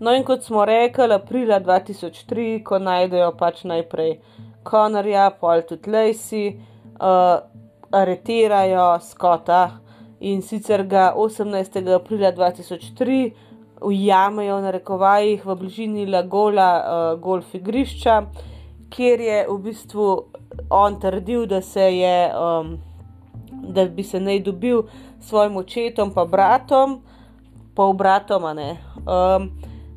No, in kot smo rekli, aprila 2003, ko najdejo pač najprej Konorja, pol tudi Lacey, uh, aretirajo Scotta in sicer ga 18. aprila 2003 ujamejo na rekovajih v bližini Lagola uh, golf igrišča, kjer je v bistvu on trdil, da je, um, da bi se naj dobil s svojim očetom pa bratom, pa obratoma ne. Um,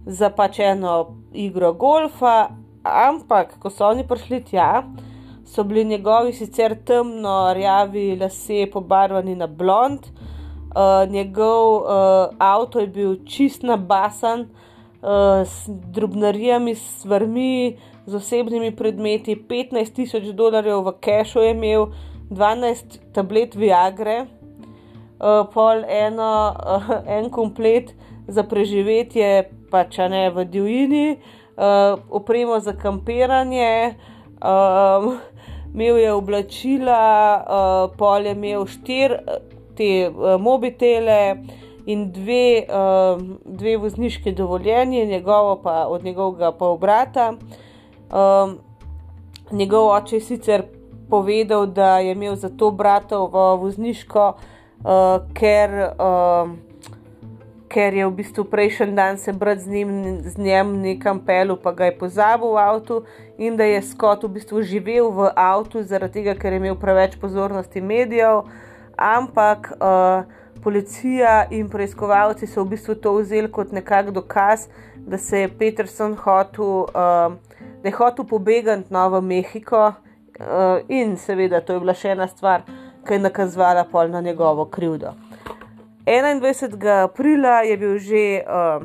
za pač eno igro golfa, ampak ko so oni prišli tja, so bili njegovi sicer temno rjavi lasje pobarvani na blond, uh, njegov uh, avto je bil čist nabasan, uh, s drobnarijami, s stvarmi, z osebnimi predmeti, 15 tisoč dolarjev v kešu je imel, 12 tablet Viagre, uh, pol eno, uh, en komplet za preživetje pač ne v divjini, uh, opremo za kampiranje, um, imel je oblačila, uh, pol je imel štiri te uh, mobitele in dve, uh, dve vozniške dovoljenje, njegovo pa od njegovega pa obrata. Um, njegov oče je sicer povedal, da je imel za to bratovo vozniško, uh, ker. Uh, ker je v bistvu prejšnji dan se brat z njim, z njim nekam pelil, pa ga je pozabil v avtu, in da je Scott v bistvu živel v avtu, zaradi tega, ker je imel preveč pozornosti medijev. Ampak uh, policija in preiskovalci so v bistvu to vzeli kot nekak dokaz, da se je Peterson hotel, uh, da je hotel pobegati v Mehiko, uh, in seveda to je bila še ena stvar, ki je nakazovala pol na njegovo krivdo. 21. aprila je bil že uh,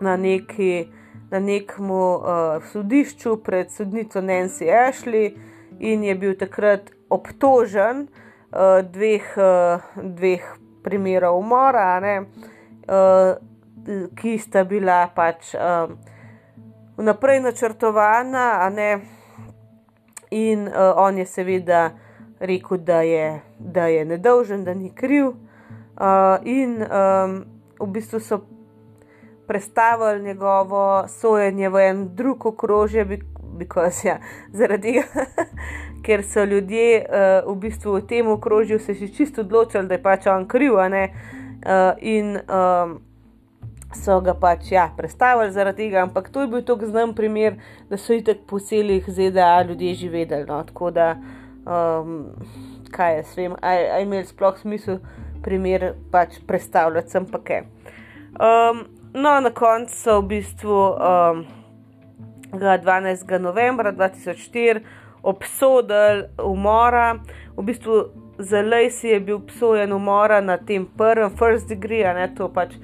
na, neki, na nekem uh, sodišču pred sodnico Nancy Ashley in je bil takrat obtožen uh, dveh, uh, dveh primerov umora, ne, uh, ki sta bila pač uh, vnaprej načrtovana, ne, in uh, on je seveda rekel, da je, da je nedolžen, da ni kriv. Uh, in um, v bistvu so prestavili njegovo sojenje v en drug okrožje, because, ja, zaradi tega, ker so ljudje uh, v bistvu v tem okrožju se že čisto odločili, da je pač on kriv, uh, in um, so ga pač ja, prestavili zaradi tega. Ampak to je bil tako znan primer, da so itek po celih ZDA ljudje že vedeli. No? Tako da, um, kaj jaz vem, aj imel sploh smisel primer pač predstavljati, sem pa kaj. Um, no, na koncu so v bistvu. Um, 12. novembra 2004 obsodili umora. V bistvu za Lacey je bil obsojen umora na tem prvem, first degree, ne, to pač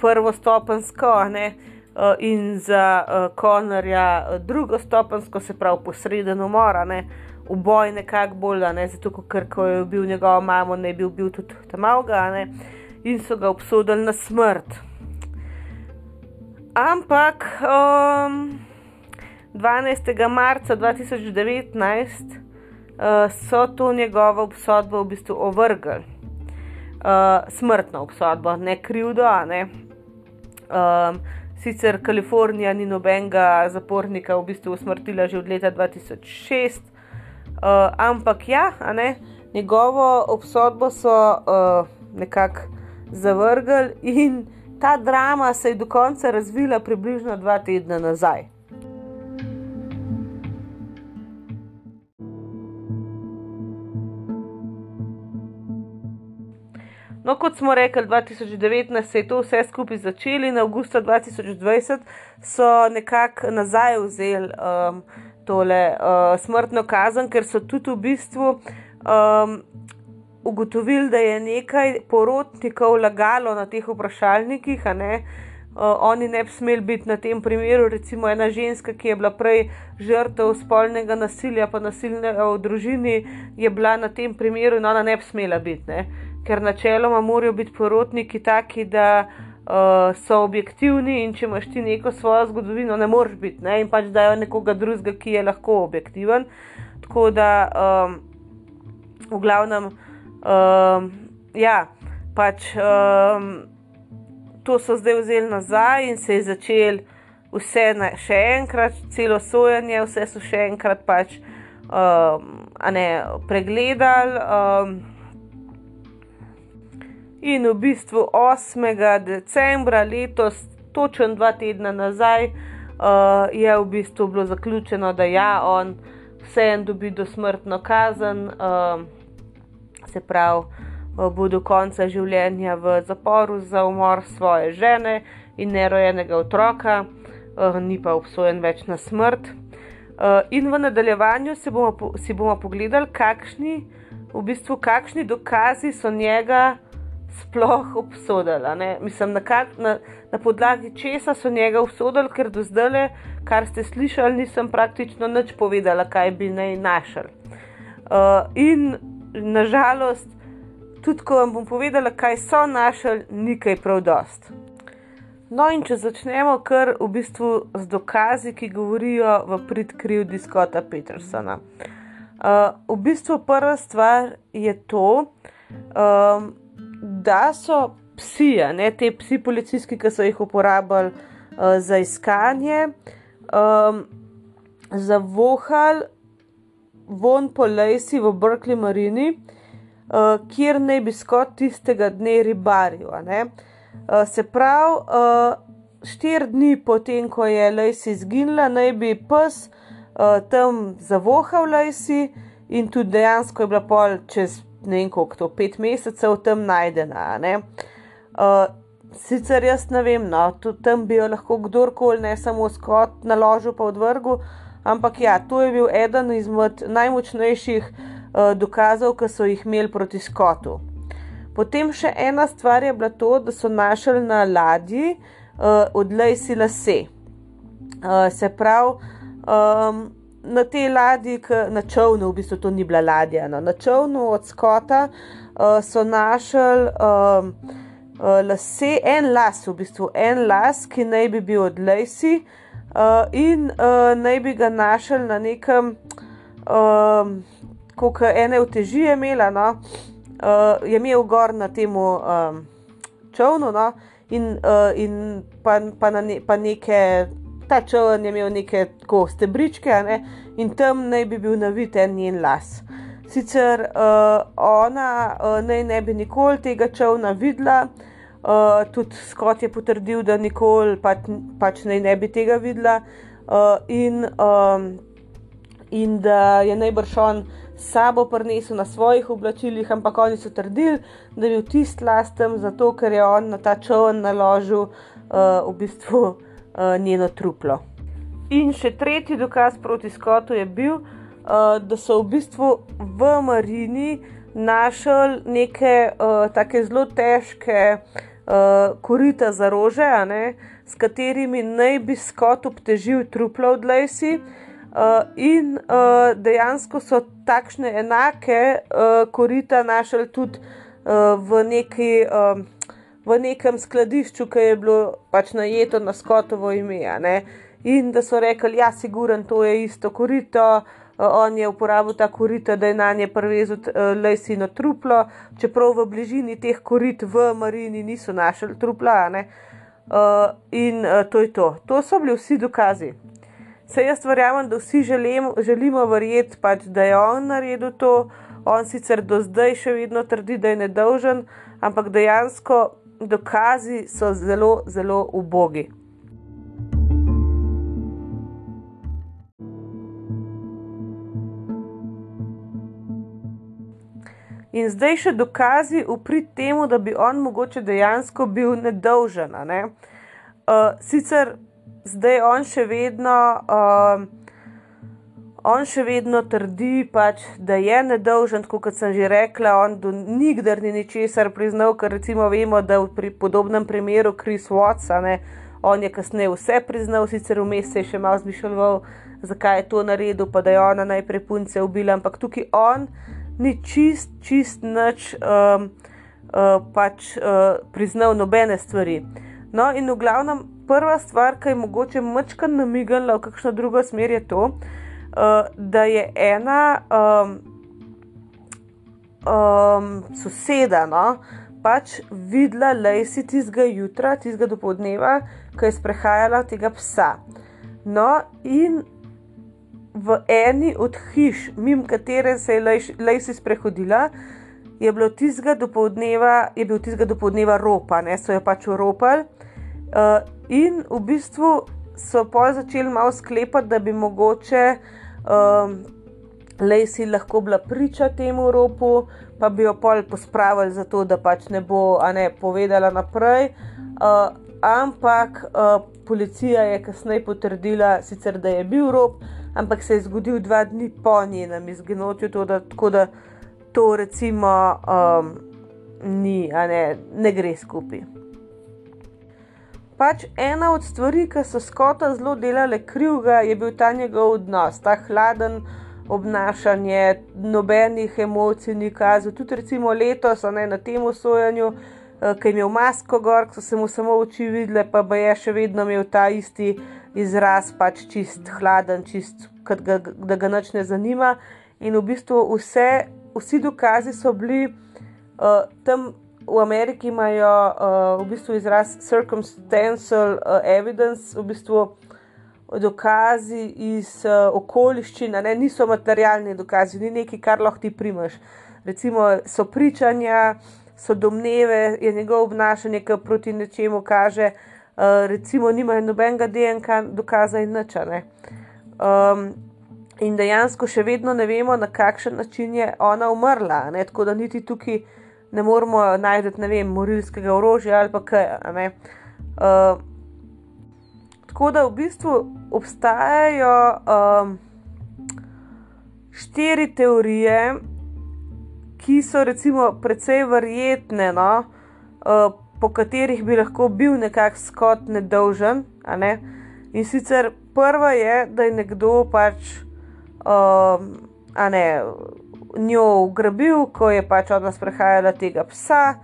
prvostopensko, ne, eh, in za uh, Connorja drugostopensko, se pravi posreden umor, ne, uboj nekako bolj, ne, zato ker ko je bil njegova mama, ne bi bil tudi tam avga, ne, in so ga obsodili na smrt. Ampak um, 12. marca 2019 uh, so to njegovo obsodbo v bistvu ovrgli. Uh, smrtno obsodbo, ne krivdo. Ne? Um, sicer Kalifornija ni nobenega zapornika v bistvu usmrtila že od leta 2006, uh, ampak ja, ne? njegovo obsodbo so uh, nekako zavrgli in ta drama se je do konca razvila približno dva tedna nazaj. No, kot smo rekli, 2019 se je to vse skupaj začelo in avgusta 2020 so nekako nazaj vzeli um, tole uh, smrtno kazen, ker so tudi v bistvu um, ugotovili, da je nekaj porotnikov lagalo na teh vprašalnikih. Uh, oni ne bi smeli biti na tem primeru, recimo ena ženska, ki je bila prej žrtev spolnega nasilja, pa nasilja v družini, je bila na tem primeru in ona ne bi smela biti, ne? Ker načeloma morajo biti porotniki taki, da uh, so objektivni in če imaš ti neko svojo zgodovino, ne moreš biti ne? in pač dajo nekoga drugega, ki je lahko objektiven. Tako da um, v glavnem. Um, ja, pač um, to so zdaj vzeli nazaj in se je začel vse na, še enkrat, celo sojenje, vse so še enkrat pač um, ne, pregledali. Um, in v bistvu 8. decembra letos, točno dva tedna nazaj, uh, je v bistvu bilo zaključeno, da ja, on vseeno dobi dosmrtno kazen. Um, se pravi, eh, bo do konca življenja v zaporu za umor svoje žene in nerojenega otroka, eh, ni pa obsojen več na smrt. Eh, in v nadaljevanju bomo, si bomo pogledali, kakšni, v bistvu, kakšni dokazi so njega sploh obsodili. Mislim, na, kak, na, na podlagi česa so njega obsodili, ker do zdaj, kar ste slišali, nisem praktično nič povedala, kaj bi naj našel. Uh, in nažalost, tudi ko vam bom povedala, kaj so našli, ni kaj prav dost. No, in če začnemo kar v bistvu z dokazi, ki govorijo v prid krivdi Scotta Petersona. Uh, v bistvu prva stvar je to, um, da so psi, ne te psi policijski, ki so jih uporabljali uh, za iskanje, um, zavohali von po Lacey v Berkeley Marini, uh, kjer naj bi skot tistega dne ribaril. Uh, se pravi, uh, štiri dni potem, ko je Lacey izginila, naj bi pes uh, tam zavohal Lacey in tudi dejansko je bila pol čez ne vem koliko, to pet mesecev tam najdena. Uh, sicer jaz ne vem, no, tudi tam bi jo lahko kdorkoli, ne samo skot, naložil pa odvrgu. Ampak ja, to je bil eden izmed najmočnejših uh, dokazov, ki so jih imeli proti skotu. Potem še ena stvar je bila to, da so našli na ladji uh, odlej si lase. Uh, se pravi, um, na tej ladji, na čovnu, v bistvu to ni bila ladja, no, na čovnu od Skota uh, so našli um, uh, lase, en las, v bistvu en las, ki naj bi bil od Lacey, uh, in uh, naj bi ga našli na nekem, um, kot ene uteži je imela, no, uh, je imel gor na tem um, čovnu, no, in, uh, in pa, pa, ne, pa neke ta čovn je imel neke tako stebričke ne? in tam naj bi bil navit en njen las. Sicer uh, ona uh, naj ne bi nikoli tega čovna videla, uh, tudi Scott je potrdil, da nikoli pač, pač naj ne bi tega videla, uh, in, um, in da je najbrž on sabo prinesel na svojih oblačilih, ampak oni so trdili, da je bil tisti lasten, zato ker je on na ta čovn naložil uh, v bistvu njeno truplo. In še tretji dokaz proti Skotu je bil, uh, da so v bistvu v Marini našli neke uh, zelo težke uh, korita za rože, ne, s katerimi naj bi Skot obtežil truplo od Lacey. Uh, in uh, dejansko so takšne enake uh, korita našli tudi uh, v neki. Uh, v nekem skladišču, ki je bilo pač najeto na skotovo ime. In da so rekli, ja, siguren, to je isto korito. On je uporabil ta korito, da je na nje prevezel lesino truplo, čeprav v bližini teh korit v Marini niso našli trupla. Uh, in uh, to je to. To so bili vsi dokazi. Se jaz verjamem, da vsi želim, želimo verjeti, pač, da je on naredil to. On sicer do zdaj še vedno trdi, da je nedolžen, ampak dejansko dokazi so zelo, zelo ubogi. In zdaj še dokazi v prid temu, da bi on mogoče dejansko bil nedolžen. Ne? Uh, sicer zdaj on še vedno. Uh, on še vedno trdi, pač, da je nedolžen, kot sem že rekla, on do nikdar ni ničesar priznal, ker recimo vemo, da pri podobnem primeru Chris Watson, on je kasneje vse priznal, sicer vmes se je še malo zmišljal, zakaj je to naredil, pa da je ona najprej punce ubila, ampak tukaj on ni čist, čist nič um, uh, pač uh, priznal nobene stvari. No, in v glavnem, prva stvar, ki je mogoče mačka namigala v kakšno drugo smer, je to, uh, da je ena um, um, soseda no, pač videla Lacey tistega jutra, tistega dopoledneva, ko je sprehajala tega psa. No, in v eni od hiš, mimo katere se je Lacey sprehodila, je, tizga je bil tistega dopoledneva ropa, ne so jo pač uropali. Uh, in v bistvu so pa začeli malo sklepati, da bi mogoče um, Lacey lahko bila priča temu ropu, pa bi jo pol pospravili za to, da pač ne bo ne, povedala naprej. Uh, ampak uh, policija je kasneje potrdila, sicer, da je bil rop, ampak se je zgodil dva dni po njenem izginotju, tako da to recimo um, ni, ne, ne gre skupaj pač ena od stvari, ki so skota zelo delale krivga, je bil ta njegov odnos, ta hladen obnašanje, nobenih emocij ni kazal. Tudi recimo letos, ne, na tem osojanju, eh, ki je imel masko gor, so se mu samo oči videle, pa je še vedno imel ta isti izraz, pač čist hladen, čist, ga, da ga noč ne zanima. In v bistvu vse, vsi dokazi so bili uh, tam v Ameriki imajo uh, v bistvu izraz circumstantial uh, evidence, v bistvu dokazi iz uh, okoliščin, ne, niso materialni dokazi, ni nekaj, kar lahko ti primaš. Recimo so pričanja, so domneve, je njegovo obnašanje, ki proti nečemu kaže, uh, recimo nimajo nobenega DNK dokaza in načane. Um, in dejansko še vedno ne vemo, na kakšen način je ona umrla, ne, tako da niti tukaj ne moremo najti, ne vem, morilskega orožja ali pa kaj. Uh, tako da v bistvu obstajajo um, štiri teorije, ki so recimo precej verjetne, no, uh, po katerih bi lahko bil nekakšen skot nedolžen. Ne? In sicer prva je, da je nekdo pač um, a ne, njo ugrabil, ko je pač od nas prehajala tega psa.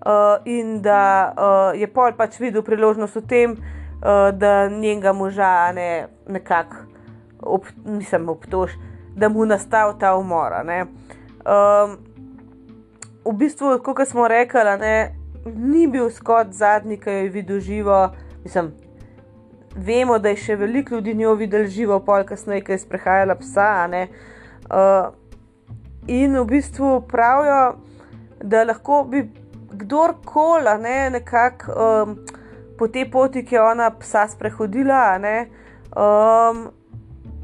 Uh, in da uh, je pol pač videl priložnost v tem, uh, da njenega moža ne, nekako ob, nisem obtož, da mu nastal ta umor. Um, v bistvu, kot smo rekli, ni bil skot zadnji, ki je videl živo. Mislim, vemo, da je še veliko ljudi njo videl živo, pol kasneje, ki je sprehajala psa. Uh, in v bistvu pravijo, da lahko bi kdorkoli ne, nekako um, po tej poti, ki je ona psa sprehodila, ne, um,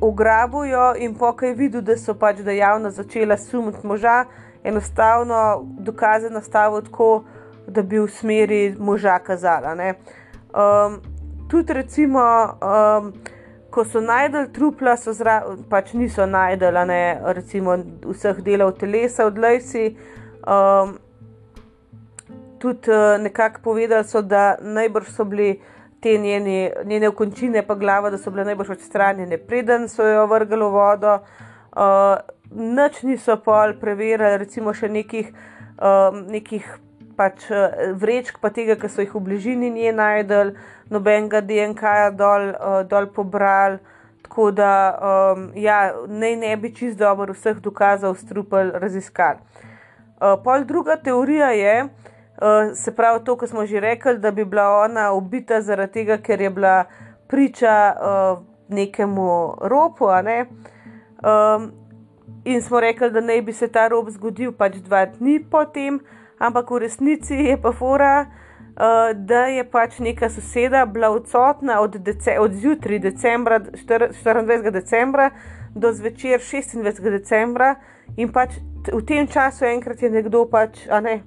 ugrabujo in po kaj videl, da so pač dejavno začela sumiti moža, enostavno dokaze nastavijo tako, da bi v smeri moža kazala. Um, tudi recimo, um, ko so najdel trupla, so zra, pač niso najdel, ne, recimo vseh delov telesa od Lejsi. Um, tudi uh, nekako povedali so, da najbrž so bili te njeni, njene okončine, pa glava, da so bile najbolj odstranjene, preden so jo vrgli v vodo. Uh, Noč niso pol preverili, recimo še nekih, um, nekih pač vrečk, pa tega, ki so jih v bližini nje najdel, nobenega DNK-ja dol, uh, dol pobrali. Tako da um, ja, naj ne bi čist dobro vseh dokazov strupel raziskali. Uh, pol druga teorija je, Uh, se pravi, to, kar smo že rekli, da bi bila ona ubita zaradi tega, ker je bila priča uh, nekemu ropu. Ne? Um, in smo rekli, da naj bi se ta rop zgodil pač dva dni potem, ampak v resnici je pa fora, uh, da je pač neka soseda bila odsotna od, dece od zjutraj decembra, 24. decembra do zvečer 26. decembra in pač v tem času enkrat je nekdo pač, a ne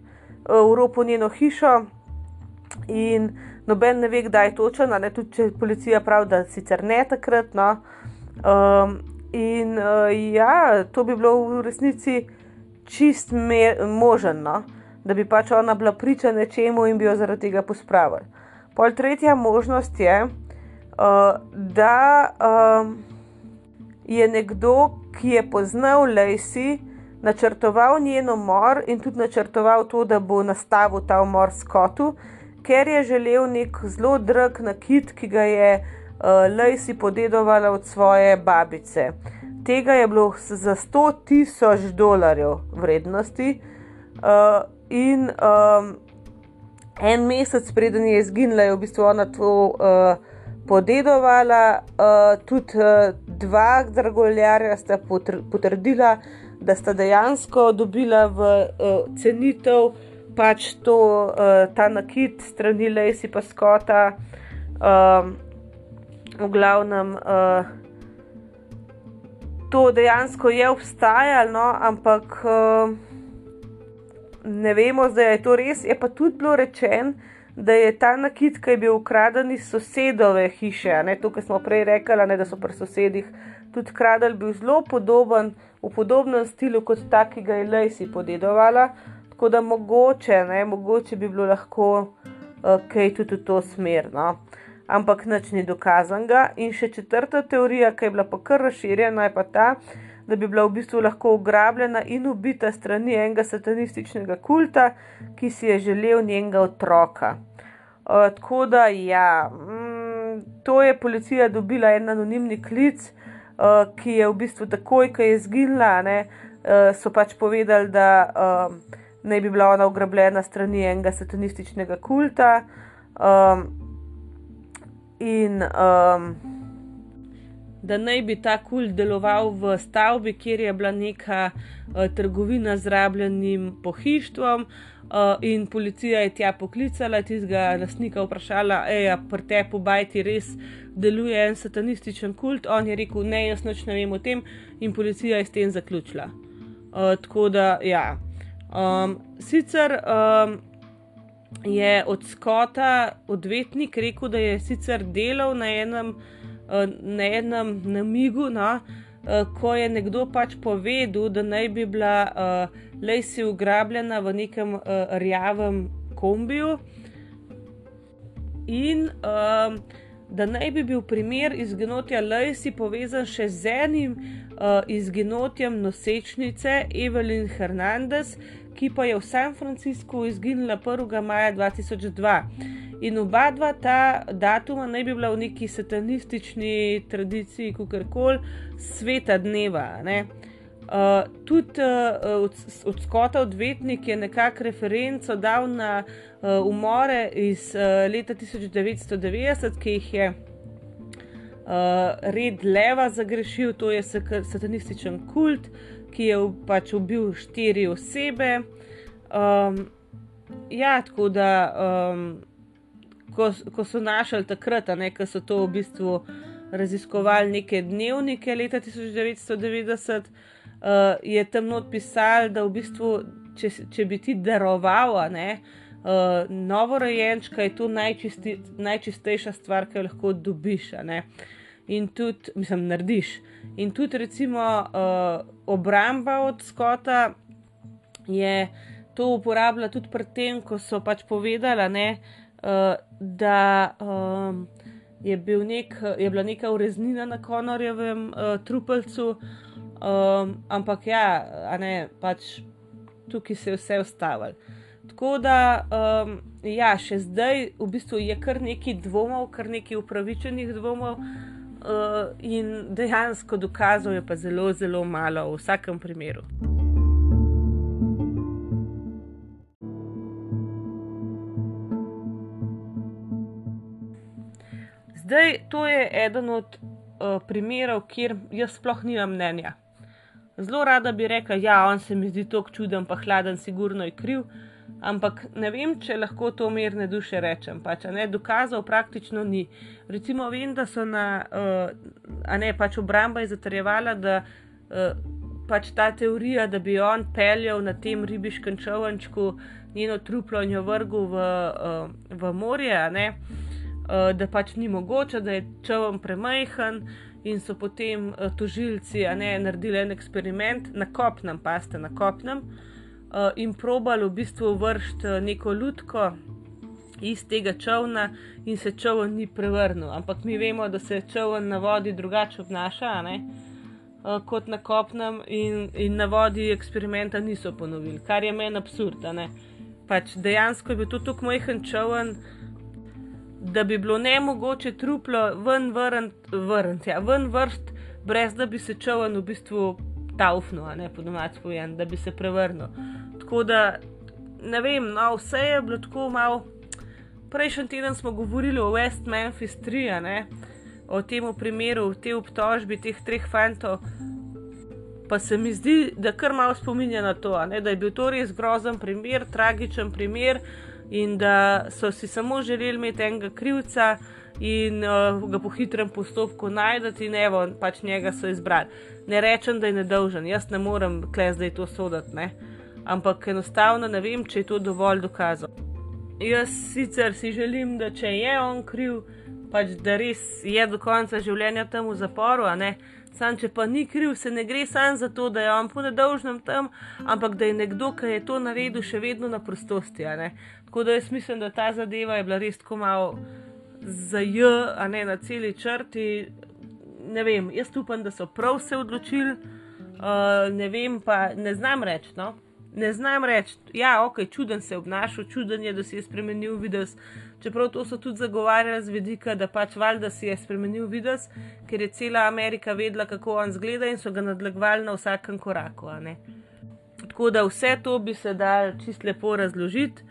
v ropu njeno hišo in noben ne ve, kdaj je točen, ne tudi če policija pravi, da sicer ne takrat. No. Um, in uh, ja, to bi bilo v resnici čist možno, no, da bi pač ona bila priča nečemu in bi jo zaradi tega pospravili. Pol tretja možnost je, uh, da um, je nekdo, ki je poznal Lacey, načrtoval njen umor in tudi načrtoval to, da bo nastavil ta umor skotu, ker je želel nek zelo drag nakit, ki ga je uh, Lacey podedovala od svoje babice. Tega je bilo za 100 tisoč dolarjev vrednosti uh, in um, en mesec preden je izginila, je v bistvu ona to uh, podedovala, uh, tudi uh, dva dragoljarja sta potrdila, da sta dejansko dobila v uh, cenitev pač to, uh, ta nakit strani Lacey pa Scotta. Um, v glavnem, uh, to dejansko je obstajalo, no, ampak uh, ne vemo, da je to res. Je pa tudi bilo rečeno, da je ta nakit, ki je bil ukraden iz sosedove hiše, ne to, kar smo prej rekli, ne, da so pri sosedih tudi kradli, bil zelo podoben v podobnem stilu kot ta, ki ga je Lacey podedovala. Tako da mogoče, ne, mogoče bi bilo lahko uh, kaj tudi v to smer. No. Ampak nič ni dokazanega. In še četrta teorija, ki je bila pa kar razširjena, je pa ta, da bi bila v bistvu lahko ugrabljena in ubita strani enega satanističnega kulta, ki si je želel njenega otroka. Uh, tako da, ja, mm, to je policija dobila en anonimni klic, uh, ki je v bistvu takoj, ko je izginila, ne, uh, so pač povedali, da um, naj bi bila ona ugrabljena strani enega satanističnega kulta. Um, in um, da naj bi ta kult deloval v stavbi, kjer je bila neka uh, trgovina z rabljenim pohištvom. Uh, in policija je tja poklicala, tistega lastnika vprašala, ej, pri tebi v Bajti res deluje en satanističen kult. On je rekel, ne, jaz noč ne vem o tem, in policija je s tem zaključila. Uh, tako da, ja. Um, sicer um, je od Skota odvetnik rekel, da je sicer delal na enem, na enem namigu, no, uh, ko je nekdo pač povedal, da naj bi bila uh, Lacey ugrabljena v nekem uh, rjavem kombiju. In um, da naj bi bil primer izginotja Lacey povezan še z enim uh, izginotjem nosečnice Evelyn Hernandez, ki pa je v San Franciscu izginila 1. maja 2002. In oba dva ta datuma naj bi bila v neki satanistični tradiciji, kako koli, sveta dneva. Uh, tudi uh, od, od Skota odvetnik je nekako referenco dal na uh, umore iz uh, leta 1990, ki jih je red Leva zagrešil, to je satanističen kult, ki je pač ubil štiri osebe. Um, ja, tako da, um, ko, ko so našli takrat, ko so to v bistvu raziskovali neke dnevnike leta 1990 uh, je tam not pisal, da v bistvu, če, če bi ti daroval, ne, uh, novorojenčka je to najčisti, najčistejša stvar, ki jo lahko dobiš. In tudi, mislim, narediš. In tudi, recimo, uh, obramba od Skota je to uporabljala tudi pri tem, ko so pač povedala, ne, uh, da um, je, bil nek, je bila neka ureznina na Konorjevem uh, trupelcu, Um, ampak ja, ne, pač tukaj se je vse ustavilo. Tako da, um, ja, še zdaj v bistvu je kar nekaj dvomov, kar nekaj upravičenih dvomov, uh, in dejansko dokazov je pa zelo, zelo malo v vsakem primeru. Zdaj, to je eden od uh, primerov, kjer jaz sploh nimam mnenja. Zelo rada bi rekla, ja, on se mi zdi tako čuden, pa hladen, sigurno je kriv. Ampak ne vem, če lahko to mirne duše rečem. Pač, ne, dokazov praktično ni. Recimo, vem, da so na, uh, a ne pač obramba zatrjevala, da uh, pač ta teorija, da bi on peljal na tem ribiškem čovnčku njeno truplo in jo vrgel v, uh, v morje, ne, uh, da pač ni mogoče, da je čovn premajhen in so potem uh, tožilci ne, naredili en eksperiment na kopnem, paste na kopnem, uh, in probali v bistvu vršiti uh, neko lutko iz tega čovna, in se čovn ni prevrnil. Ampak mi vemo, da se čovn na vodi drugače obnaša ne, uh, kot na kopnem, in, in na vodi eksperimenta niso ponovili, kar je meni absurd. Pač dejansko je bil to tako majhen čovn da bi bilo ne mogoče truplo ven vrniti, ja, ven vrst, brez da bi se čovn v bistvu taufno, ne po domač pojem, da bi se prevrnil. Tako da ne vem, no, vse je bilo tako malo. Prejšnji teden smo govorili o West Memphis 3, ne, o tem primeru, te obtožbi teh treh fantov. Pa se mi zdi, da kar malo spominja na to, ne, da je bil to res grozen primer, tragičen primer, in da so si samo želeli imeti enega krivca in uh, ga po hitrem postopku najdete, in evo, pač njega so izbrali. Ne rečem, da je nedolžen, jaz ne morem kles, da je to sodati, ne? ampak enostavno ne vem, če je to dovolj dokazov. Jaz sicer si želim, da če je on kriv, pač da res je do konca življenja tam v zaporu, a ne. Sam, če pa ni kriv, se ne gre samo za to, da je on po nedolžnem tam, ampak da je nekdo, ki je to naredil, še vedno na prostosti. Tako da jaz mislim, da ta zadeva je bila res tako malo za J, a ne na celi črti. Ne vem, jaz upam, da so prav se odločili, uh, ne vem pa, ne znam reči. No? Ne znam reči, ja, ok, čuden se je obnašal, čuden je, da si je spremenil videz. Čeprav to so tudi zagovarjali z vidika, da pač valjda si je spremenil videz, ker je cela Amerika vedela, kako on zgleda in so ga nadlegovali na vsakem koraku. Tako da vse to bi se dal čist lepo razložiti.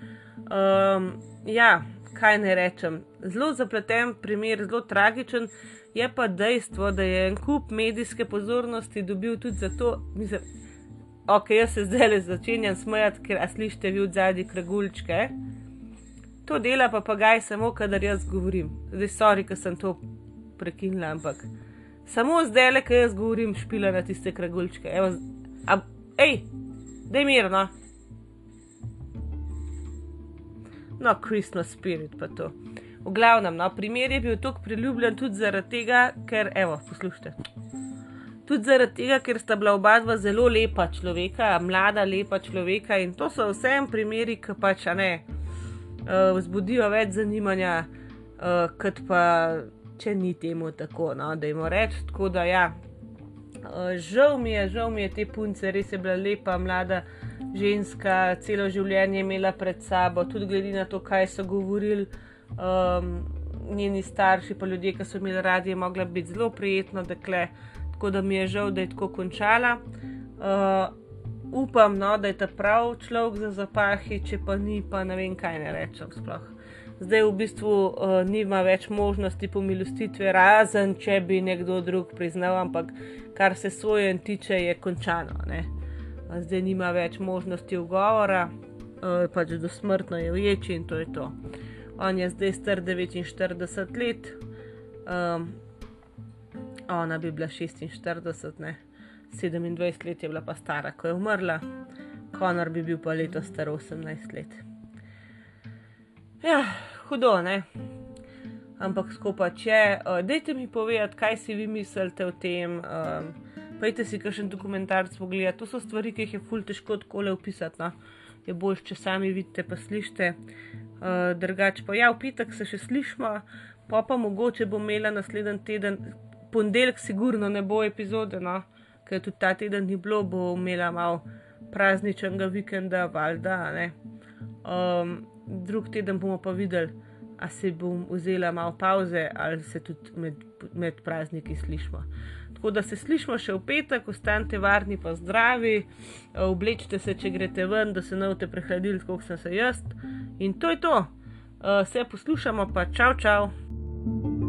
Um, ja, kaj ne rečem. Zelo zapleten primer, zelo tragičen. Je pa dejstvo, da je en kup medijske pozornosti dobil tudi zato, da ok, jaz se zdaj le začenjam smejati, ker slišite vi od zadnji kragulčke. To dela pa pa gaj samo, kadar jaz govorim. Zdaj, sorry, ker sem to prekinila, ampak samo zdaj le, ker jaz govorim, špila na tiste kragulčke. Evo, a, ej, da je mirno. No, Christmas spirit pa to. V glavnem, no, primer je bil tako priljubljen tudi zaradi tega, ker, evo, poslušajte. Tudi zaradi tega, ker sta bila oba dva zelo lepa človeka, mlada, lepa človeka in to so vsem primeri, ki pač ne uh, vzbudijo več zanimanja, uh, kot pa če ni temu tako, no, da jim rečem. Tako da ja. Žal mi je, žal mi je te punce, res je bila lepa, mlada ženska, celo življenje imela pred sabo, tudi glede na to, kaj so govorili um, njeni starši, pa ljudje, ki so imeli radi, je mogla biti zelo prijetna, dekle. Tako da mi je žal, da je tako končala. Uh, upam, no, da je ta prav človek za zapahi, če pa ni, pa ne vem, kaj ne rečem sploh. Zdaj v bistvu uh, nima več možnosti pomilostitve, razen če bi nekdo drug priznal, ampak kar se svoje tiče, je končano. Ne? Zdaj nima več možnosti ugovora, pač do smrtno je uječi in to je to. On je zdaj star 49 let, um, ona bi bila 46, ne? 27 let je bila pa stara, ko je umrla, Konor bi bil pa letos star 18 let. Ja, hudo, ne. Ampak skupaj, če, uh, dajte mi povedati, kaj si vi mislite o tem. Um, Pejte si kakšen dokumentarc pogledati, to so stvari, ki jih je ful težko tako le opisati. No. Je bolj, če sami vidite, pa slišite. Uh, drugače pa ja, v petek se še slišmo, pa pa mogoče bo imela naslednji teden, ponedeljek, sigurno ne bo epizode, no, ker tudi ta teden ni bilo, bo imela malo prazničnega vikenda, valjda. Um, drug teden bomo pa videli, ali se bom vzela malo pauze, ali se tudi med, med prazniki slišmo. Tako da se slišmo še v petek, ostanite varni, pa zdravi, oblečite se, če greste ven, da se ne boste prehladili, kot sem se jaz. In to je to, vse poslušamo, pa čau, čau.